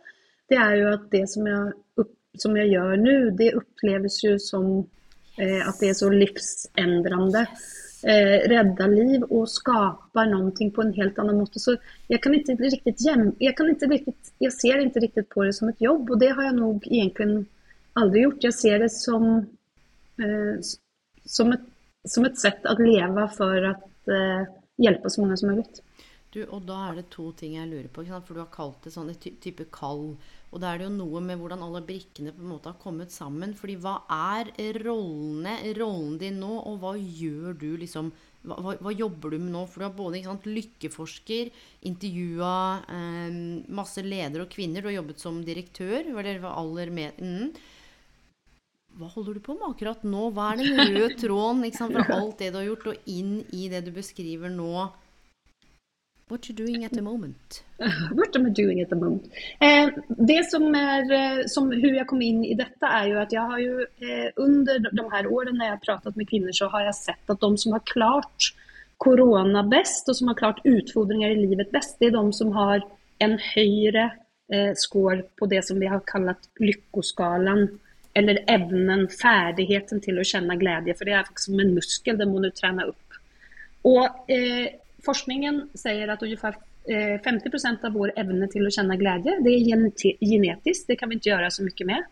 det er jo at det som jeg, opp, som jeg gjør nå, det oppleves jo som eh, at det er så livsendrende. Eh, redda liv og skapar noe på en helt annen måte. Så jeg kan ikke riktig hjem, jeg, kan ikke riktig, jeg ser ikke riktig på det som et jobb og det har jeg nok egentlig aldri gjort. Jeg ser det som som, et, som et sett å leve for å eh, hjelpe så mange som mulig. Du, og da er det to ting jeg lurer på. For du har kalt det sånn type kall. Og da er det jo noe med hvordan alle brikkene på en måte har kommet sammen. Fordi hva er rollene, rollen din nå, og hva gjør du liksom hva, hva, hva jobber du med nå? For du har både sant, lykkeforsker, intervjua eh, masse ledere og kvinner. Du har jobbet som direktør. Eller aller med, mm. Hva holder du på med akkurat nå? Hva er den røde tråden liksom, fra alt det du har gjort, og inn i det du beskriver nå? What are you doing at the moment? What am I doing at the moment? Eh, det som er, eh, som hur jeg kom inn i dette, er jo at jeg har jo eh, under de her årene når jeg har pratet med kvinner, så har jeg sett at de som har klart korona best, og som har klart utfordringer i livet best, det er de som har en høyere eh, score på det som vi har kalt lyckoskalan eller evnen, ferdigheten til å kjenne glede. For det er faktisk som en muskel, den må du trene opp. Og eh, forskningen sier at ungefär eh, 50% av vår evne til å kjenne glede, det er genetisk. Det kan vi ikke gjøre så mye med.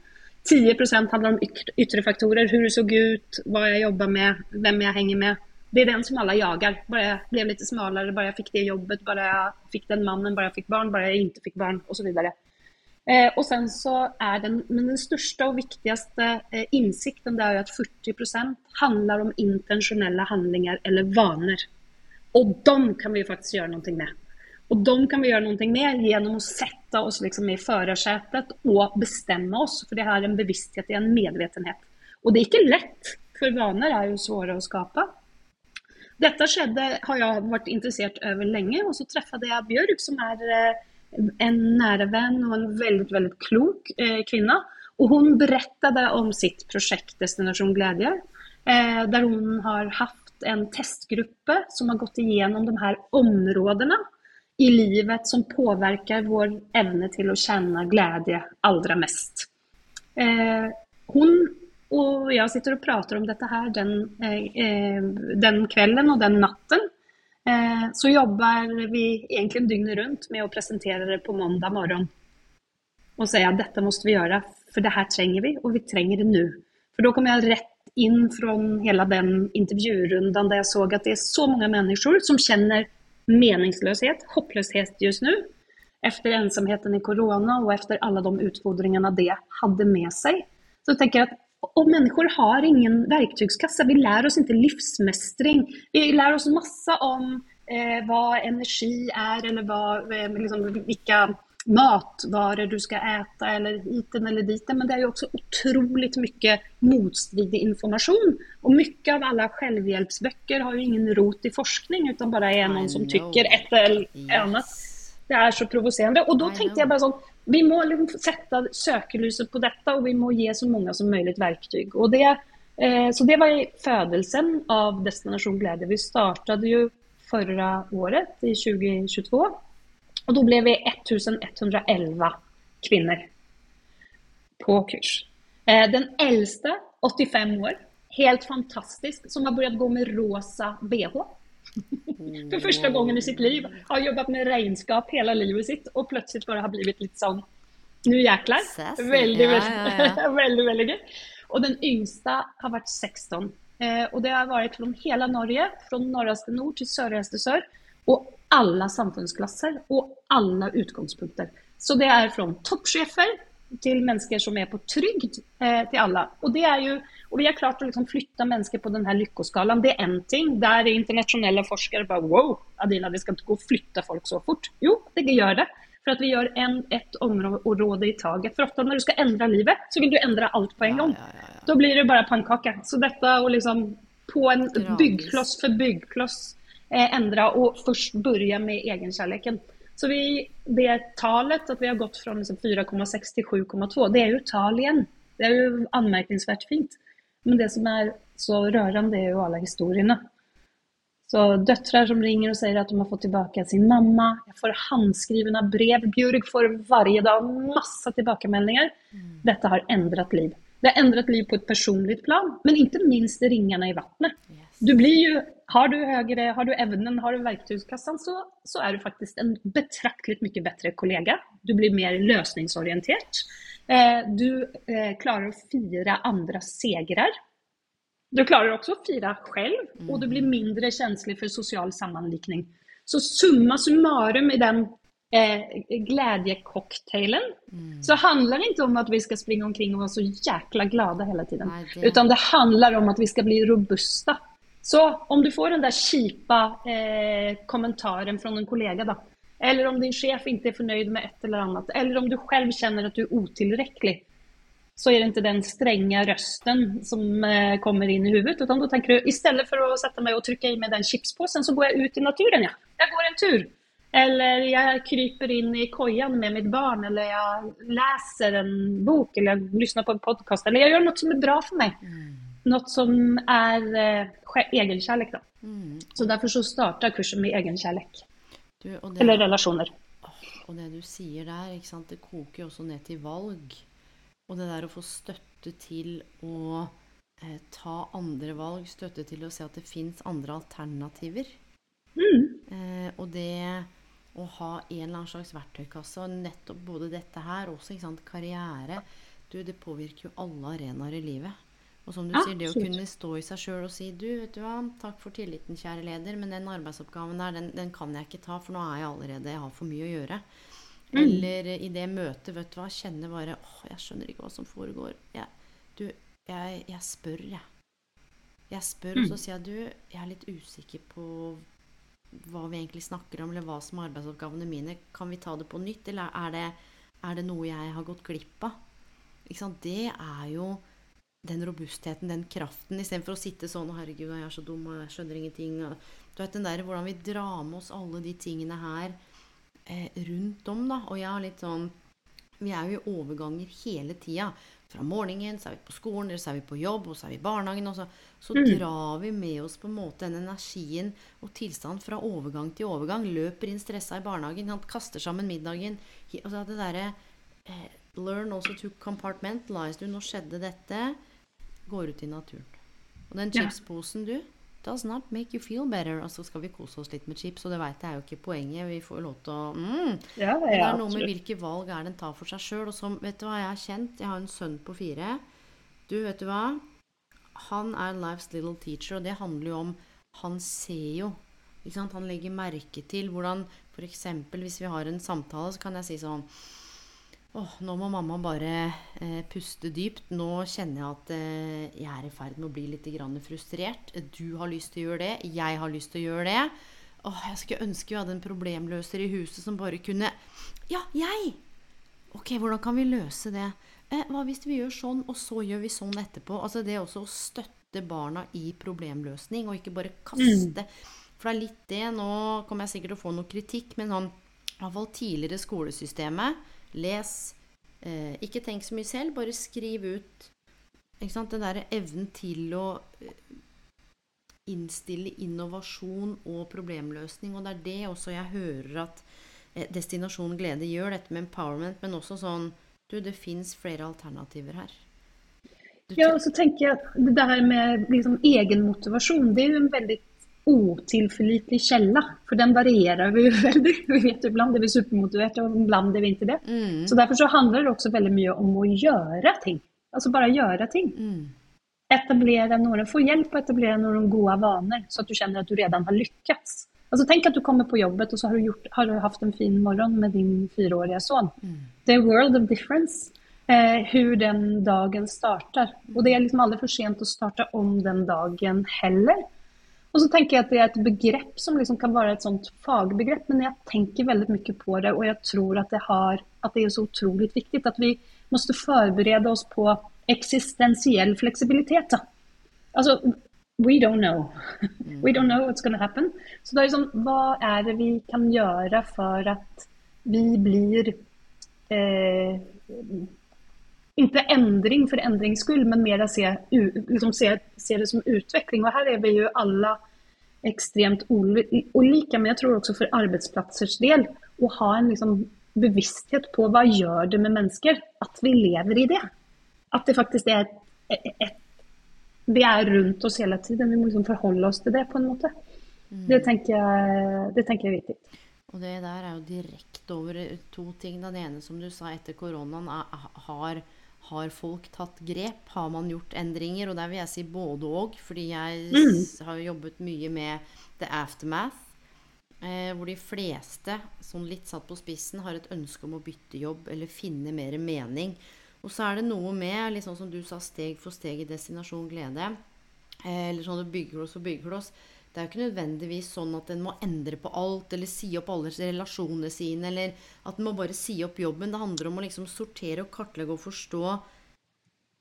10% handler om ytre faktorer. Hvordan det så ut, hva jeg jobber med, hvem jeg henger med. Det er den som alle jager. Bare jeg ble litt smalere, bare jeg fikk det jobbet, bare jeg fikk den mannen, bare jeg fikk barn, bare jeg ikke fikk barn, osv. Eh, och sen så er den, men den største og viktigste eh, insikten det jo at 40% handlar om intensjonelle handlinger eller vaner. Og dem kan vi faktisk gjøre noe med. Og dem kan vi gjøre noe med gjennom å sette oss liksom i førersetet og bestemme oss. For det har en bevissthet, i en medvetenhet. Og det er ikke lett, for vaner er jo svåre å skapa. Dette skjedde, har jeg vært interessert over lenge, og så traff jeg Bjørg, som er eh, en nära vän och en väldigt, väldigt klok eh, kvinna. Och hon berättade om sitt projekt Destination Glädje, eh, där hon har haft en testgrupp som har gått igenom de här områdena i livet som påverkar vår evne till att känna glädje allra mest. Eh, hon och jag sitter och pratar om detta här den, eh, eh den kvällen och den natten. Eh, så jobber vi egentlig dygnet rundt med å presentere det på mandag morgen. Og si at dette må vi gjøre, for det her trenger vi, og vi trenger det nå. For da kom jeg rett inn fra hele den intervjurunden der jeg så at det er så mange mennesker som kjenner meningsløshet, håpløshet just nå. efter ensomheten i korona og efter alle de utfordringene det hadde med seg. Så tenker jeg att om människor har ingen verktygskassa, vi lär oss inte livsmästring, vi lär oss massa om eh, vad energi är eller vad, eh, liksom, vilka matvaror du ska äta eller hiten eller diten. Men det är jo också otroligt mycket motstridig information. Och mycket av alla självhjälpsböcker har ju ingen rot i forskning utan bara är någon som tycker ett eller annat. Det er så provoserende. Og da tenkte jeg bare sånn Vi må liksom sette søkelyset på dette, og vi må gi så mange som mulig verktøy. Og det, eh, så det var i fødelsen av Destinasjon Glede. Vi startet jo forrige året, i 2022. Og da ble vi 1111 kvinner på kurs. Eh, den eldste, 85 år, helt fantastisk, som har begynt gå med rosa bh. For første gången i sitt liv. Har jobbat med regnskap hele livet sitt og plötsligt bare har blivit litt sånn Nå jæklar. Veldig, ja, ja, ja. veldig, veldig gøy. Og den yngste har vært 16. Eh, og det har vært fra hele Norge, fra nordligste nord til sørligste sør. Og alle samfunnsklasser og alle utgangspunkter. Så det er fra toppsjefer til mennesker som er på trygd, eh, til alle. Og det er jo og vi har klart å liksom flytte mennesker på denne lykkeskalaen. Det er én ting. Der internasjonale forskere bare Wow, Adina, vi skal ikke gå og flytte folk så fort. Jo, det gjør det. For at vi gjør en, ett område i taget. For ofte når du skal endre livet, så vil du endre alt på en gang. Ja, ja, ja, da blir det bare pannkake. Så dette å liksom på en byggkloss for byggkloss eh, endre og først begynne med egenkjærligheten. Så vi, det tallet, at vi har gått fra liksom 4,6 til 7,2, det er jo tall igjen. Det er jo anmerkningsverdig fint. Men det som er så rørende, er jo alle historiene. Så døtre som ringer og sier at de har fått tilbake sin mamma. Jeg får håndskrevne brev. Bjørg får hver dag masse tilbakemeldinger. Mm. Dette har endret liv. Det har endret liv på et personlig plan, men ikke minst ringene i vannet. Du blir jo, har du høyere, har du evnen, har du verktøykassen, så, så er du faktisk en betraktelig mye bedre kollega. Du blir mer løsningsorientert. Eh, du eh, klarer å fire andres segrer. Du klarer også å fire selv, og du blir mm. mindre kjenslig for sosial sammenlikning. Så summa summarum i den eh, glädjecocktailen mm. så handler det ikke om at vi skal springe omkring og være så jækla glade hele tiden. Nej, det... Utan det handler om at vi skal bli robusta. Så om du får den der kipa eh, kommentaren fra en kollega da, eller om din chef inte är förnöjd med ett eller annat. Eller om du själv känner att du är otillräcklig. Så är det inte den stränga rösten som eh, kommer in i huvudet. Utan då tänker du istället för att sätta mig och trycka i mig den chipspåsen så går jag ut i naturen. Ja. Jag går en tur. Eller jag kryper in i kojan med mitt barn. Eller jag läser en bok. Eller jag lyssnar på en podcast. Eller jag gör något som är bra för mig. Mm. Något som är eh, egenkärlek. Då. Mm. Så därför så startar kursen med egenkärlek. Du, det, Eller relasjoner. Og det du sier der, sant, det koker jo også ned til valg. Og det der å få støtte til å eh, ta andre valg, støtte til å se at det fins andre alternativer. Mm. Eh, og det å ha en eller annen slags verktøykasse, nettopp både dette her, også sant, karriere du, Det påvirker jo alle arenaer i livet. Og som du ja, sier, det å kunne stå i seg sjøl og si du, vet du hva, takk for tilliten, kjære leder, men den arbeidsoppgaven der, den, den, kan jeg ikke ta, for nå er jeg allerede Jeg har for mye å gjøre. Mm. Eller i det møtet, vet du hva, kjenner bare åh, jeg skjønner ikke hva som foregår. Jeg, du, jeg, jeg spør, jeg. Jeg spør, mm. og så sier jeg du, jeg er litt usikker på hva vi egentlig snakker om, eller hva som er arbeidsoppgavene mine. Kan vi ta det på nytt, eller er det, er det noe jeg har gått glipp av? Det er jo den robustheten, den kraften, istedenfor å sitte sånn 'Herregud, jeg er så dum, og jeg skjønner ingenting'. Du vet den der hvordan vi drar med oss alle de tingene her eh, rundt om, da. Og jeg har litt sånn Vi er jo i overganger hele tida. Fra morgenen så er vi på skolen, eller så er vi på jobb, og så er vi i barnehagen. Og så, så mm. drar vi med oss på en måte den energien og tilstanden fra overgang til overgang. Løper inn stressa i barnehagen, han kaster sammen middagen. Altså det derre eh, Learn also to compartmentalize. Du, nå skjedde dette går ut i naturen. Og den chipsposen, du Does not make you feel better. Og så skal vi kose oss litt med chips, og det veit jeg er jo ikke poenget. Vi får lov til å mm. ja, det, er noe med hvilke valg er den tar for seg sjøl. Og som, vet du hva jeg har kjent? Jeg har en sønn på fire. Du, vet du hva? Han er life's little teacher, og det handler jo om Han ser jo Ikke sant? Han legger merke til hvordan f.eks. hvis vi har en samtale, så kan jeg si sånn Åh, nå må mamma bare eh, puste dypt. Nå kjenner jeg at eh, jeg er i ferd med å bli litt frustrert. Du har lyst til å gjøre det. Jeg har lyst til å gjøre det. Åh, jeg skulle ønske vi hadde en problemløser i huset som bare kunne Ja, jeg! Ok, hvordan kan vi løse det? Eh, hva hvis vi gjør sånn, og så gjør vi sånn etterpå? Altså det også å støtte barna i problemløsning, og ikke bare kaste. Mm. For det er litt det. Nå kommer jeg sikkert til å få noe kritikk, men sånn i hvert fall tidligere skolesystemet Les. Eh, ikke tenk så mye selv, bare skriv ut Den derre evnen til å eh, innstille innovasjon og problemløsning. Og det er det også jeg hører at eh, Destinasjon glede gjør, dette med empowerment, men også sånn Du, det fins flere alternativer her. ja, og så tenker jeg at det her med liksom egenmotivasjon, det er jo en veldig otillförlitlig källa. För den varierar vi ju väldigt. Vi vet ibland är vi supermotiverade och ibland är vi inte det. Mm. Så därför så handlar det också väldigt mycket om att göra ting. Alltså bara göra ting. Mm. Etablera några, få hjälp att etablera några goda vanor så att du känner att du redan har lyckats. Alltså tänk att du kommer på jobbet och så har du, gjort, har du haft en fin morgon med din fyraåriga son. Mm. Det är world of difference. Eh, hur den dagen startar. Och det är liksom aldrig för sent att starta om den dagen heller. Og så tenker jeg at det er et begrep som liksom kan være et sånt fagbegrep, men jeg tenker veldig mye på det, og jeg tror at det, har, at det er så utrolig viktig at vi må forberede oss på eksistensiell fleksibilitet. Da. Altså, we don't know. we don't know what's going to happen. Så det er liksom, hva er det vi kan gjøre for at vi blir eh, ikke endring for endrings skyld, men mer se, liksom se, se, det som utvikling. Og her er vi jo alle ekstremt olika, men jeg tror også for arbeidsplassers del å ha en liksom bevissthet på hva gjør det med mennesker at vi lever i det. At det faktisk er et, et, Det er rundt oss hele tiden. Vi må liksom forholde oss til det på en måte. Mm. Det, tenker jeg, det tenker jeg er viktig. Og det der er jo direkte over to ting. Den ene som du sa etter koronaen, har har folk tatt grep? Har man gjort endringer? Og der vil jeg si både og, fordi jeg mm. har jobbet mye med the aftermath. Eh, hvor de fleste, sånn litt satt på spissen, har et ønske om å bytte jobb eller finne mer mening. Og så er det noe med, sånn som du sa, steg for steg i destinasjon glede. Eh, eller sånn du bygger oss og bygger oss. Det er jo ikke nødvendigvis sånn at en må endre på alt eller si opp alle relasjonene sine, eller at en må bare si opp jobben. Det handler om å liksom sortere og kartlegge og forstå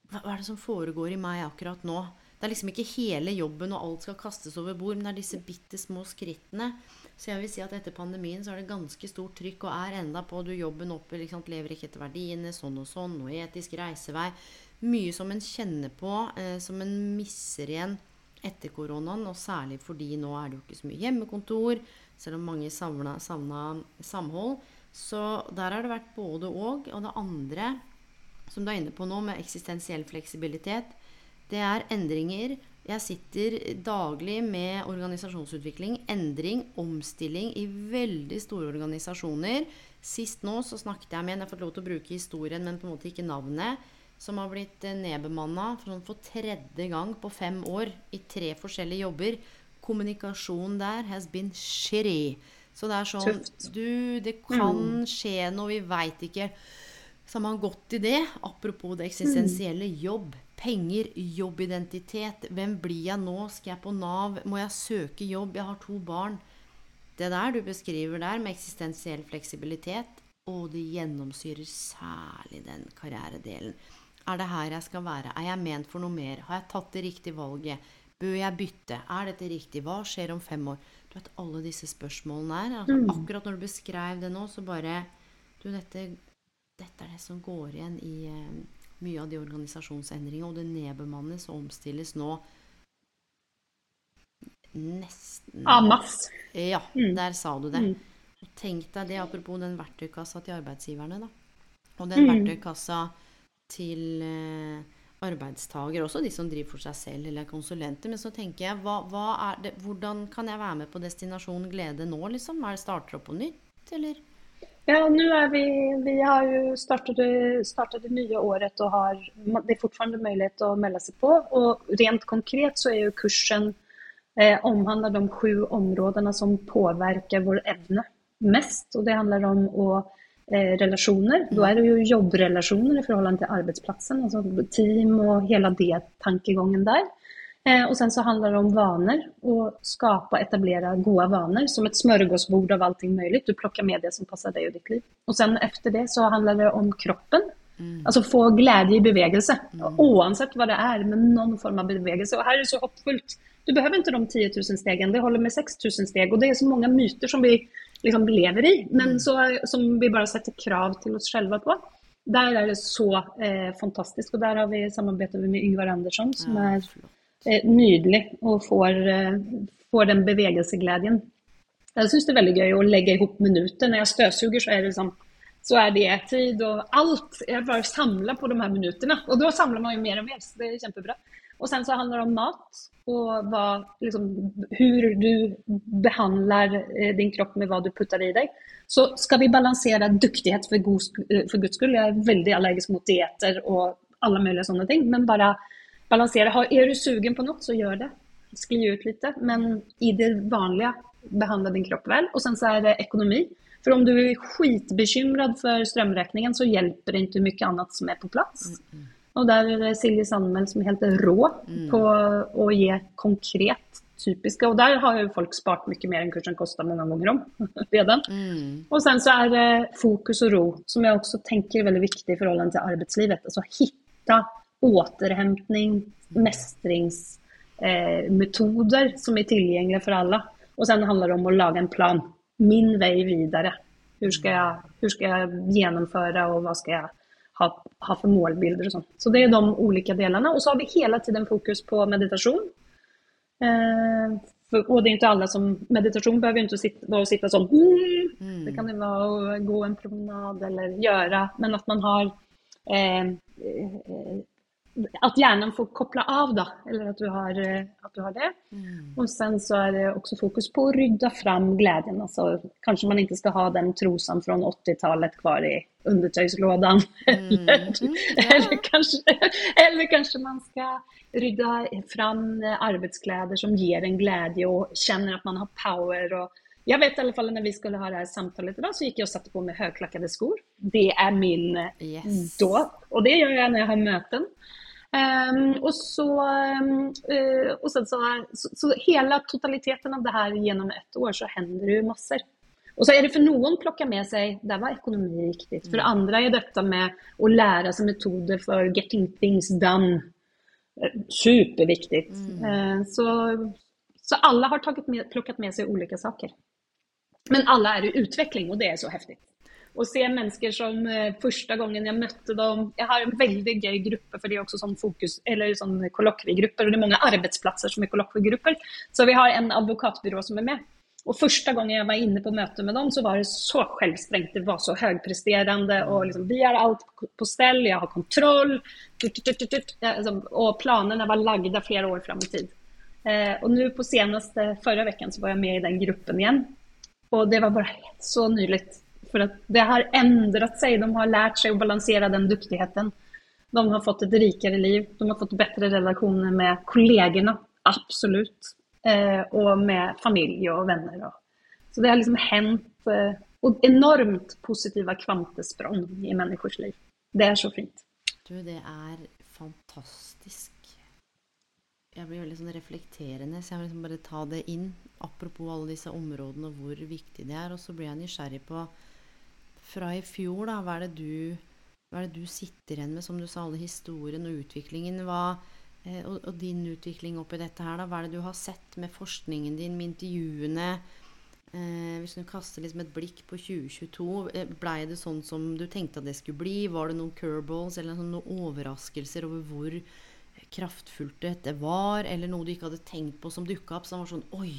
hva, er det som foregår i meg akkurat nå. Det er liksom ikke hele jobben og alt skal kastes over bord, men det er disse bitte små skrittene. Så jeg vil si at etter pandemien så er det ganske stort trykk, og er enda på du jobben oppe, liksom, lever ikke etter verdiene, sånn og sånn, og etisk reisevei. Mye som en kjenner på, eh, som en misser igjen etter koronaen, og særlig fordi nå er det jo ikke så mye hjemmekontor, selv om mange savna, samhold. Så der har det vært både og. Og det andre, som du er inne på nå, med eksistensiell fleksibilitet, det er endringer. Jeg sitter daglig med organisasjonsutvikling, endring, omstilling i veldig store organisasjoner. Sist nå så snakket jeg med en, jeg har fått lov til å bruke historien, men på en måte ikke navnet som har blitt eh, nedbemanna for, for tredje gang på fem år i tre forskjellige jobber. Kommunikasjon der has been shitty. Så det er sånn Du, det kan mm. skje noe, vi veit ikke. Så har man gått i det. Apropos det eksistensielle. Mm. Jobb. Penger. Jobbidentitet. Hvem blir jeg nå? Skal jeg på Nav? Må jeg søke jobb? Jeg har to barn. Det der du beskriver der, med eksistensiell fleksibilitet, og det gjennomsyrer særlig den karrieredelen. Er det her jeg skal være? Er jeg ment for noe mer? Har jeg tatt det riktige valget? Bør jeg bytte? Er dette riktig? Hva skjer om fem år? Du vet, alle disse spørsmålene her. Altså, mm. Akkurat når du beskrev det nå, så bare Du, dette, dette er det som går igjen i uh, mye av de organisasjonsendringene. Og det nedbemannes og omstilles nå nesten masse. Ja, mm. der sa du det. Mm. Tenk deg det, apropos den verktøykassa til arbeidsgiverne, da. Og den mm. verktøykassa til eh, arbeidstaker, også de som driver for seg selv eller er konsulenter. Men så tenker jeg, hva, hva det, hvordan kan jeg være med på Destinasjon glede nå, liksom? Er det starter opp på nytt, eller? Ja, nå er vi, vi har jo startet, startet det nye året og har Det er fortsatt mulighet å melde seg på. Og rent konkret så er jo kursen eh, omhandler de sju områdene som påvirker vår evne mest. Og det handler om å, relasjoner. Da er det jo jobbrelasjoner i forhold til arbeidsplassen. Altså team og hele det tankegangen der. Eh, og sen så handler det om vaner. Skape og etablere gode vaner som et smørgåsbord av allting mulig. Du plukker med det som passer deg og ditt liv. Og sen etter det så handler det om kroppen. Mm. Alltså få glede i bevegelse, mm. oavsett hva det er, men noen form av bevegelse. Og her er det så hoppfullt. Du behøver ikke de 10 000 stegene, det holder med 6000 steg. Og det er så mange myter som vi liksom lever i, men mm. så, som vi bare setter krav til oss selv på. Der er det så eh, fantastisk. Og der har vi samarbeidet med Yngvar Andersson, som er eh, nydelig og får, eh, får den bevegelsesgleden. Jeg syns det er veldig gøy å legge ihop minutter. Når jeg støvsuger, så er det liksom så er det tid og alt. Jeg bare samler på de her minuttene. Og da samler man jo mer og mer, så det er kjempebra. Og sen så handler det om mat og vad, liksom, hur du behandler eh, din kropp med hva du puttar i deg. Så skal vi balansere duktighet for, god, för guds skull. Jeg er veldig allergisk mot dieter og alle mulige sånne ting. Men bare balansere. Er du sugen på noe, så gjør det. Skli ut litt. Men i det vanlige, behandla din kropp vel. Og sen så er det ekonomi. For om du er skitbekymret for strömräkningen så hjelper det ikke mye annet som er på plass. Mm -mm. Og der er Silje Sandmæl som er helt rå mm. på å gi konkret typiske. Og der har jo folk spart mye mer enn kursen kosta mange ganger om. Mm. Og sen så er det fokus og ro, som jeg også tenker er veldig viktig i forhold til arbeidslivet. Altså hitta återhentning, mestringsmetoder eh, som er tilgjengelige for alle. Og sen handler det om å lage en plan. Min vei videre. Hvordan skal jeg, skal jeg gjennomføre, og hva skal jeg ha, ha för målbilder och sånt. Så det är de olika delarna. Och så har vi hela tiden fokus på meditation. Eh, för, och det är inte alla som, meditation behöver inte sitta, vara att sitta som mm. Det kan det vara att gå en promenad eller göra, men att man har eh, eh at hjernen får koppla av, da. Eller at du har, eh, at du har det. Mm. Og sen så er det også fokus på å rydde fram gleden. Altså, kanskje man ikke skal ha den trosan fra 80-tallet kvar i undertøyslådan. Mm. Eller, ja. eller, kanskje, eller kanskje man skal rydde fram arbeidsklær som gir en glede og kjenner at man har power. og jeg vet i alle fall når vi skulle ha det her samtalet i dag, så gikk jeg og satte på meg høyklakkede skor. Det er min yes. da. Og det gjør jeg når jeg har møten. Um, og så, uh, og så, så, så, hele totaliteten av det her gjennom ett år, så hender det masser. masse. Og så er det for noen plukka med seg Der var økonomi viktig. For mm. andre er dette med å lære seg metoder for getting things done eh, superviktig. Mm. Uh, så, så, alle har med, plukket med seg ulike saker. Men alle er i utvikling, og det er så heftig å se mennesker som eh, første gangen jeg møtte dem Jeg har en veldig gøy gruppe, for det er også sånn fokus, eller sånn kollokviegrupper. Og det er mange arbeidsplasser som er kollokviegrupper. Så vi har en advokatbyrå som er med. Og første gang jeg var inne på møte med dem, så var det så selvstrengt. Det var så høypresterende. Og liksom, vi har alt på stell, jeg har kontroll. Liksom, og planene var lagd flere år fram i tid. Eh, og nå på seneste forrige uken så var jeg med i den gruppen igjen. Og det var bare så nydelig. For at det har endret seg. De har lært seg å balansere den dyktigheten. De har fått et rikere liv. De har fått bedre relasjoner med kollegene, absolutt. Eh, og med familie og venner. Så det har liksom hendt eh, enormt positive kvantesprang i menneskers liv. Det er så fint. Du, det er fantastisk. Jeg blir veldig sånn reflekterende, så jeg vil liksom bare ta det inn. Apropos alle disse områdene og hvor viktig det er. Og så blir jeg nysgjerrig på fra i fjor, da, hva er, du, hva er det du sitter igjen med, som du sa, alle historien og utviklingen? Hva, eh, og, og, din utvikling oppi dette her, da? Hva er det du har sett med forskningen din, med intervjuene? Eh, hvis du kaster liksom et blikk på 2022, eh, blei det sånn som du tenkte at det skulle bli? Var det noen curballs eller noen overraskelser over hvor kraftfullt dette var? Eller noe du ikke hadde tenkt på som dukka opp, som var sånn Oi!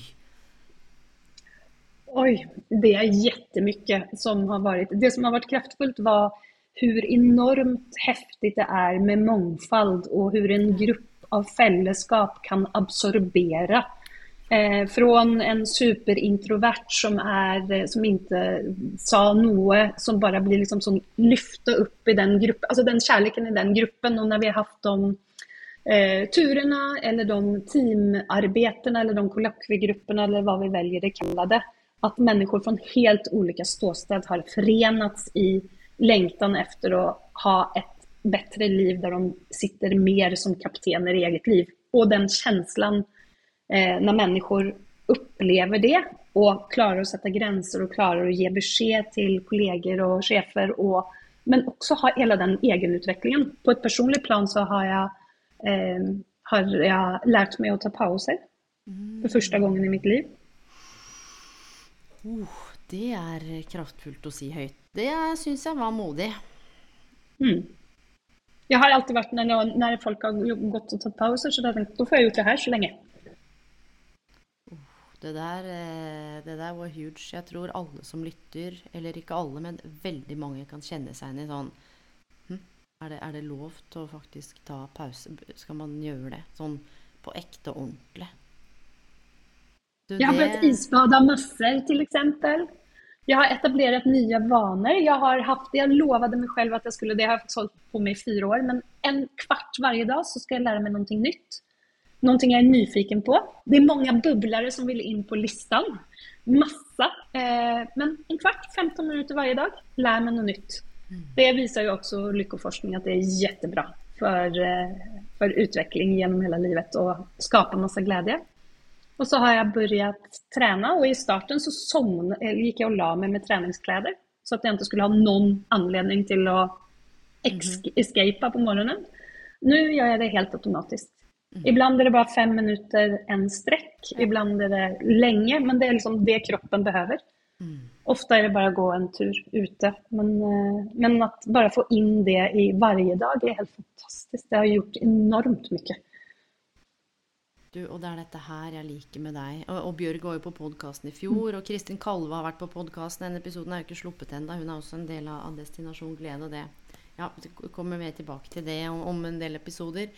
Oj, det är jättemycket som har varit. Det som har varit kraftfullt var hur enormt häftigt det är med mångfald och hur en grupp av fällskap kan absorbera. Eh, från en superintrovert som, är, som inte sa noe, som bara blir liksom som lyfta upp i den gruppen, alltså den kärleken i den gruppen. Och när vi har haft de eh, turerna eller de teamarbetena eller de kollokviegrupperna eller vad vi väljer det kalla det. Att människor från helt olika ståsted har förenats i längtan efter att ha ett bättre liv där de sitter mer som kaptener i eget liv. Och den känslan eh, när människor upplever det och klarar att sätta gränser och klarar att ge besked till kollegor och chefer och men också ha hela den egenutvecklingen. På ett personligt plan så har jag, eh, har jag lärt mig att ta pauser för första gången i mitt liv. Uh, det er kraftfullt å si høyt. Det syns jeg var modig. Mm. Jeg har alltid vært när, når, folk har gått og tatt pauser, så då får jeg gjort det her så lenge. Det der, eh, det der var huge. Jeg tror alle som lytter, eller ikke alle, men veldig mange kan kjenne seg igjen i sånn hm, er, det, er det lov til å faktisk ta pause? Skal man gjøre det? Sånn på ekte og ordentlig? Du, jeg har börjat isbada massor till exempel. Jag har etablerat nya vanor. Jag har haft, jag lovade mig själv att jag skulle, det har jag hållit på med i fyra år, men en kvart varje dag så ska jag lära mig någonting nytt. Någonting jag är nyfiken på. Det är många bubblare som vill in på listan. Massa. Eh, men en kvart, 15 minuter varje dag, lär mig något nytt. Mm. Det visar ju också lyckoforskning att det är jättebra för, eh, för utveckling genom hela livet och skapa massa glädje. Och så har jeg börjat trene, og i starten så somn, gikk jeg og la meg med treningsklær. så at jeg ikke skulle ha noen anledning til å escape på morgenen. Nå gjør jeg det helt automatisk. Iblant Ibland är det bare fem minutter, en strekk. ibland er det lenge, men det er liksom det kroppen behøver. Ofte er det bare å gå en tur ute, men, eh, men att bara få inn det i hver dag er helt fantastisk. Det har gjort enormt mycket. Du, og det er dette her jeg liker med deg. Og, og Bjørg var jo på podkasten i fjor, og Kristin Kalve har vært på podkasten. Denne episoden er jo ikke sluppet ennå. Hun er også en del av Destinasjon glede og det. Ja, kommer mer tilbake til det om, om en del episoder.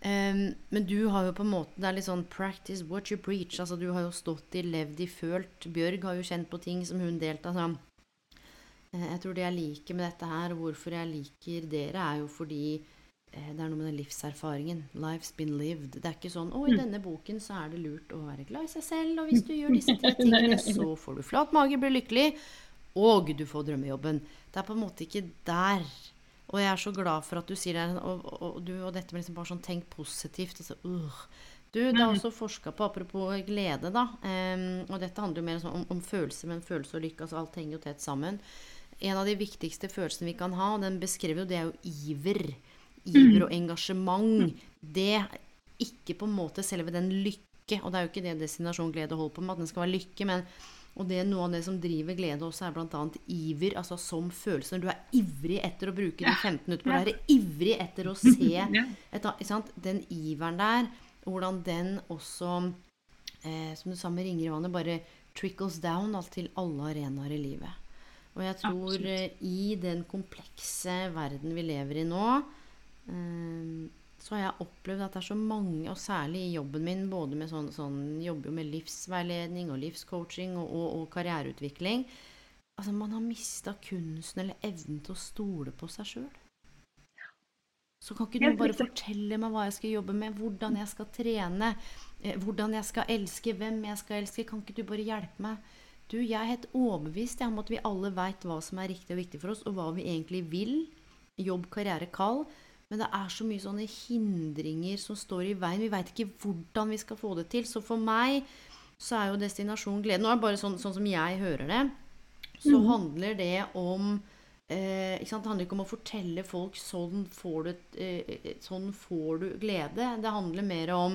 Um, men du har jo på en måte Det er litt sånn 'practice what you preach'. Altså Du har jo stått i, levd i, følt. Bjørg har jo kjent på ting som hun delte. Altså. Jeg tror det jeg liker med dette her, og hvorfor jeg liker dere, er jo fordi Eh, det er noe med den livserfaringen. Life's been lived. Det er ikke sånn 'Å, i mm. denne boken så er det lurt å være glad i seg selv', og hvis du gjør disse tre tingene, så får du flat mage, blir lykkelig, og du får drømmejobben. Det er på en måte ikke der. Og jeg er så glad for at du sier det, og, og, og, du, og dette med liksom bare sånn tenk positivt. Altså, uh. Du, det er mm. også forska på, apropos glede, da, um, og dette handler jo mer sånn om, om følelser, men følelse og lykke, altså alt henger jo tett sammen. En av de viktigste følelsene vi kan ha, og den beskrev jo, det er jo iver iver og engasjement, det er ikke på en måte selve den lykke Og det er jo ikke det Destinasjon Glede holder på med, at den skal være lykke, men og det er Noe av det som driver glede også, er bl.a. iver, altså som følelse. Når du er ivrig etter å bruke de 15 minutter på å være ivrig etter å se et, Den iveren der, hvordan den også, eh, som du sa med ringer i vannet, bare trickles down alt til alle arenaer i livet. Og jeg tror eh, i den komplekse verden vi lever i nå, så har jeg opplevd at det er så mange, og særlig i jobben min, både med sånn, sånn jobber jo med livsveiledning og livscoaching og, og, og karriereutvikling Altså, man har mista kunsten eller evnen til å stole på seg sjøl. Så kan ikke du bare fortelle meg hva jeg skal jobbe med, hvordan jeg skal trene, eh, hvordan jeg skal elske, hvem jeg skal elske? Kan ikke du bare hjelpe meg? Du, jeg er helt overbevist om at vi alle veit hva som er riktig og viktig for oss, og hva vi egentlig vil. Jobb, karriere, kall. Men det er så mye sånne hindringer som står i veien. Vi veit ikke hvordan vi skal få det til. Så for meg så er jo destinasjon glede Nå er det bare sånn, sånn som jeg hører det. Så mm. handler det om eh, Det handler ikke om å fortelle folk sånn får du, eh, sånn får du glede. Det handler mer om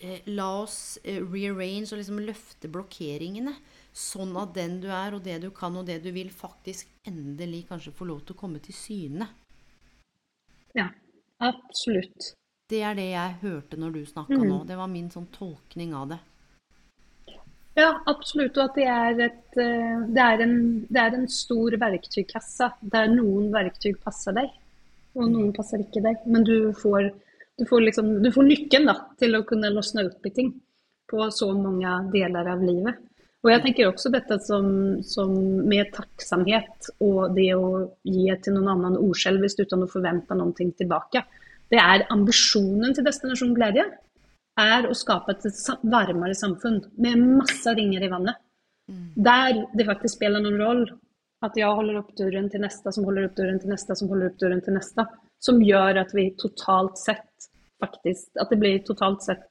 eh, La oss eh, rearrange og liksom løfte blokkeringene. Sånn at den du er, og det du kan, og det du vil, faktisk endelig kanskje får lov til å komme til syne. Ja, absolutt. Det er det jeg hørte når du snakka mm. nå. Det var min sånn tolkning av det. Ja, absolutt. Og at det er, et, eh, det er, en, det er en, stor verktøykasse der noen verktøy passer deg, og noen passer ikke deg. Men du får, du får, liksom, du får nykken da, til å kunne løsne opp i ting på så mange deler av livet. Och jeg tenker også dette som, som med tacksamhet og det att ge till någon annan uten å forvente noen ting tilbake. Det er ambisjonen til Destinasjon Glede er å skape et varmere samfunn med masse ringer i vannet. Mm. Der det faktisk spiller noen rolle at jeg holder opp døren til neste, som holder opp døren til neste, som holder opp døren til neste. Som gjør at vi totalt sett faktisk At det blir totalt sett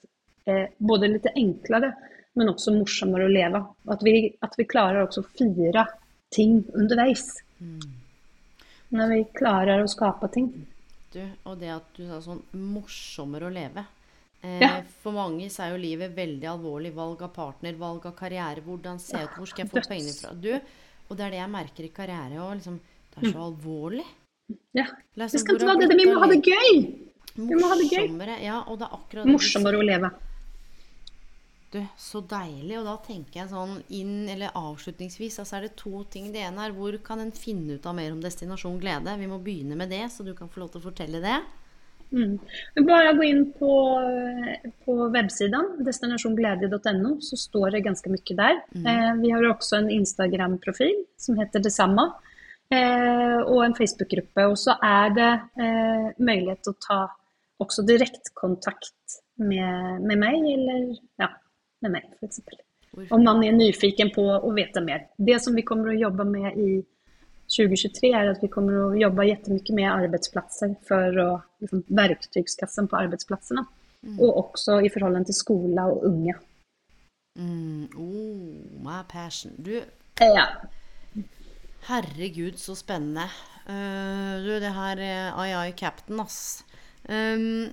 eh, både litt enklere, men også morsommere å leve. At vi, at vi klarer også å fire ting underveis. Mm. Når vi klarer å skape ting. Du, og det at du sa sånn morsommere å leve. Eh, ja. For mange så er jo livet veldig alvorlig. Valg av partner, valg av karriere. Hvordan ser jeg ut? Hvor skal jeg få pengene fra? Du, og det er det jeg merker i karriere òg. Liksom, det er så mm. alvorlig. Ja. Det skal ikke være det. Vi må ha det gøy! Vi må ha det gøy. Ja, og det er akkurat Morsommere å leve. Du, så deilig. Og da tenker jeg sånn inn, eller avslutningsvis, altså er det to ting. Det ene er hvor kan en finne ut av mer om Destinasjon glede? Vi må begynne med det, så du kan få lov til å fortelle det. Mm. Bare gå inn på, på websiden destinasjonglede.no, så står det ganske mye der. Mm. Eh, vi har også en Instagram-profil som heter det samme. Eh, og en Facebook-gruppe. Og så er det eh, mulighet til å ta også direktekontakt med, med meg, eller ja, med meg, f.eks. Om man er nyfiken på å vite mer. Det som vi kommer å jobbe med i 2023 er at vi kommer å jobbe jättemycket med arbeidsplasser for å liksom, verktygskassen på arbeidsplassene. Mm. Og også i forhold til skole og unge. Mm. Oh, my passion. Du ja. Herregud, så spennende. Uh, du, det her er Ai Ai Captain, ass. Um,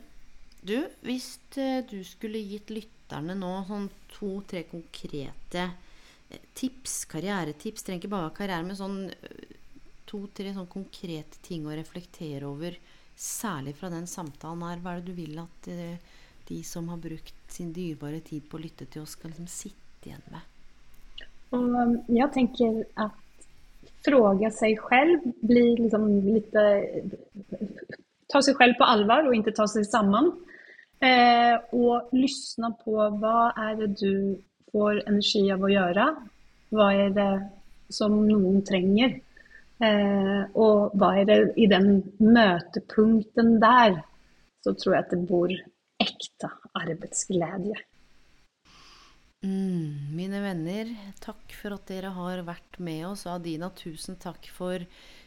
du, hvis uh, du skulle gitt lytt lytterne nå sånn to-tre konkrete eh, tips, karrieretips. Trenger ikke bare karriere, men sånn eh, to-tre sånn konkrete ting å reflektere over. Særlig fra den samtalen her. Hva er det du vil at uh, de som har brukt sin dyrebare tid på å lytte til oss, skal liksom sitte igjen med? Og um, jeg tenker at fråga seg selv blir liksom litt Ta seg selv på alvor og ikke ta seg sammen. Eh, og lyssna på hva er det du får energi av å gjøre? Hva er det som noen trenger? Eh, og hva er det i den møtepunkten der, så tror jeg at det bor ekte arbeidsglede. Mm, mine venner, takk for at dere har vært med oss. Adina, tusen takk for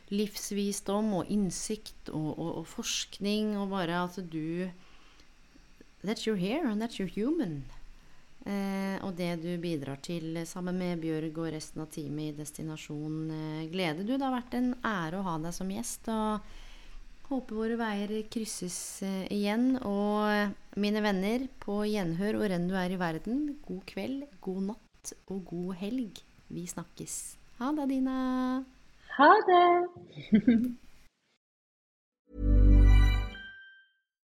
livsvisdom og innsikt og, og, og forskning, og bare at du That's you're here and that you're human. Eh, og det du bidrar til sammen med Bjørg og resten av teamet i Destinasjon eh, Glede. Du, det har vært en ære å ha deg som gjest. Og håper våre veier krysses eh, igjen. Og mine venner, på gjenhør hvor enn du er i verden, god kveld, god natt og god helg. Vi snakkes. Ha det, Dina. Ha det.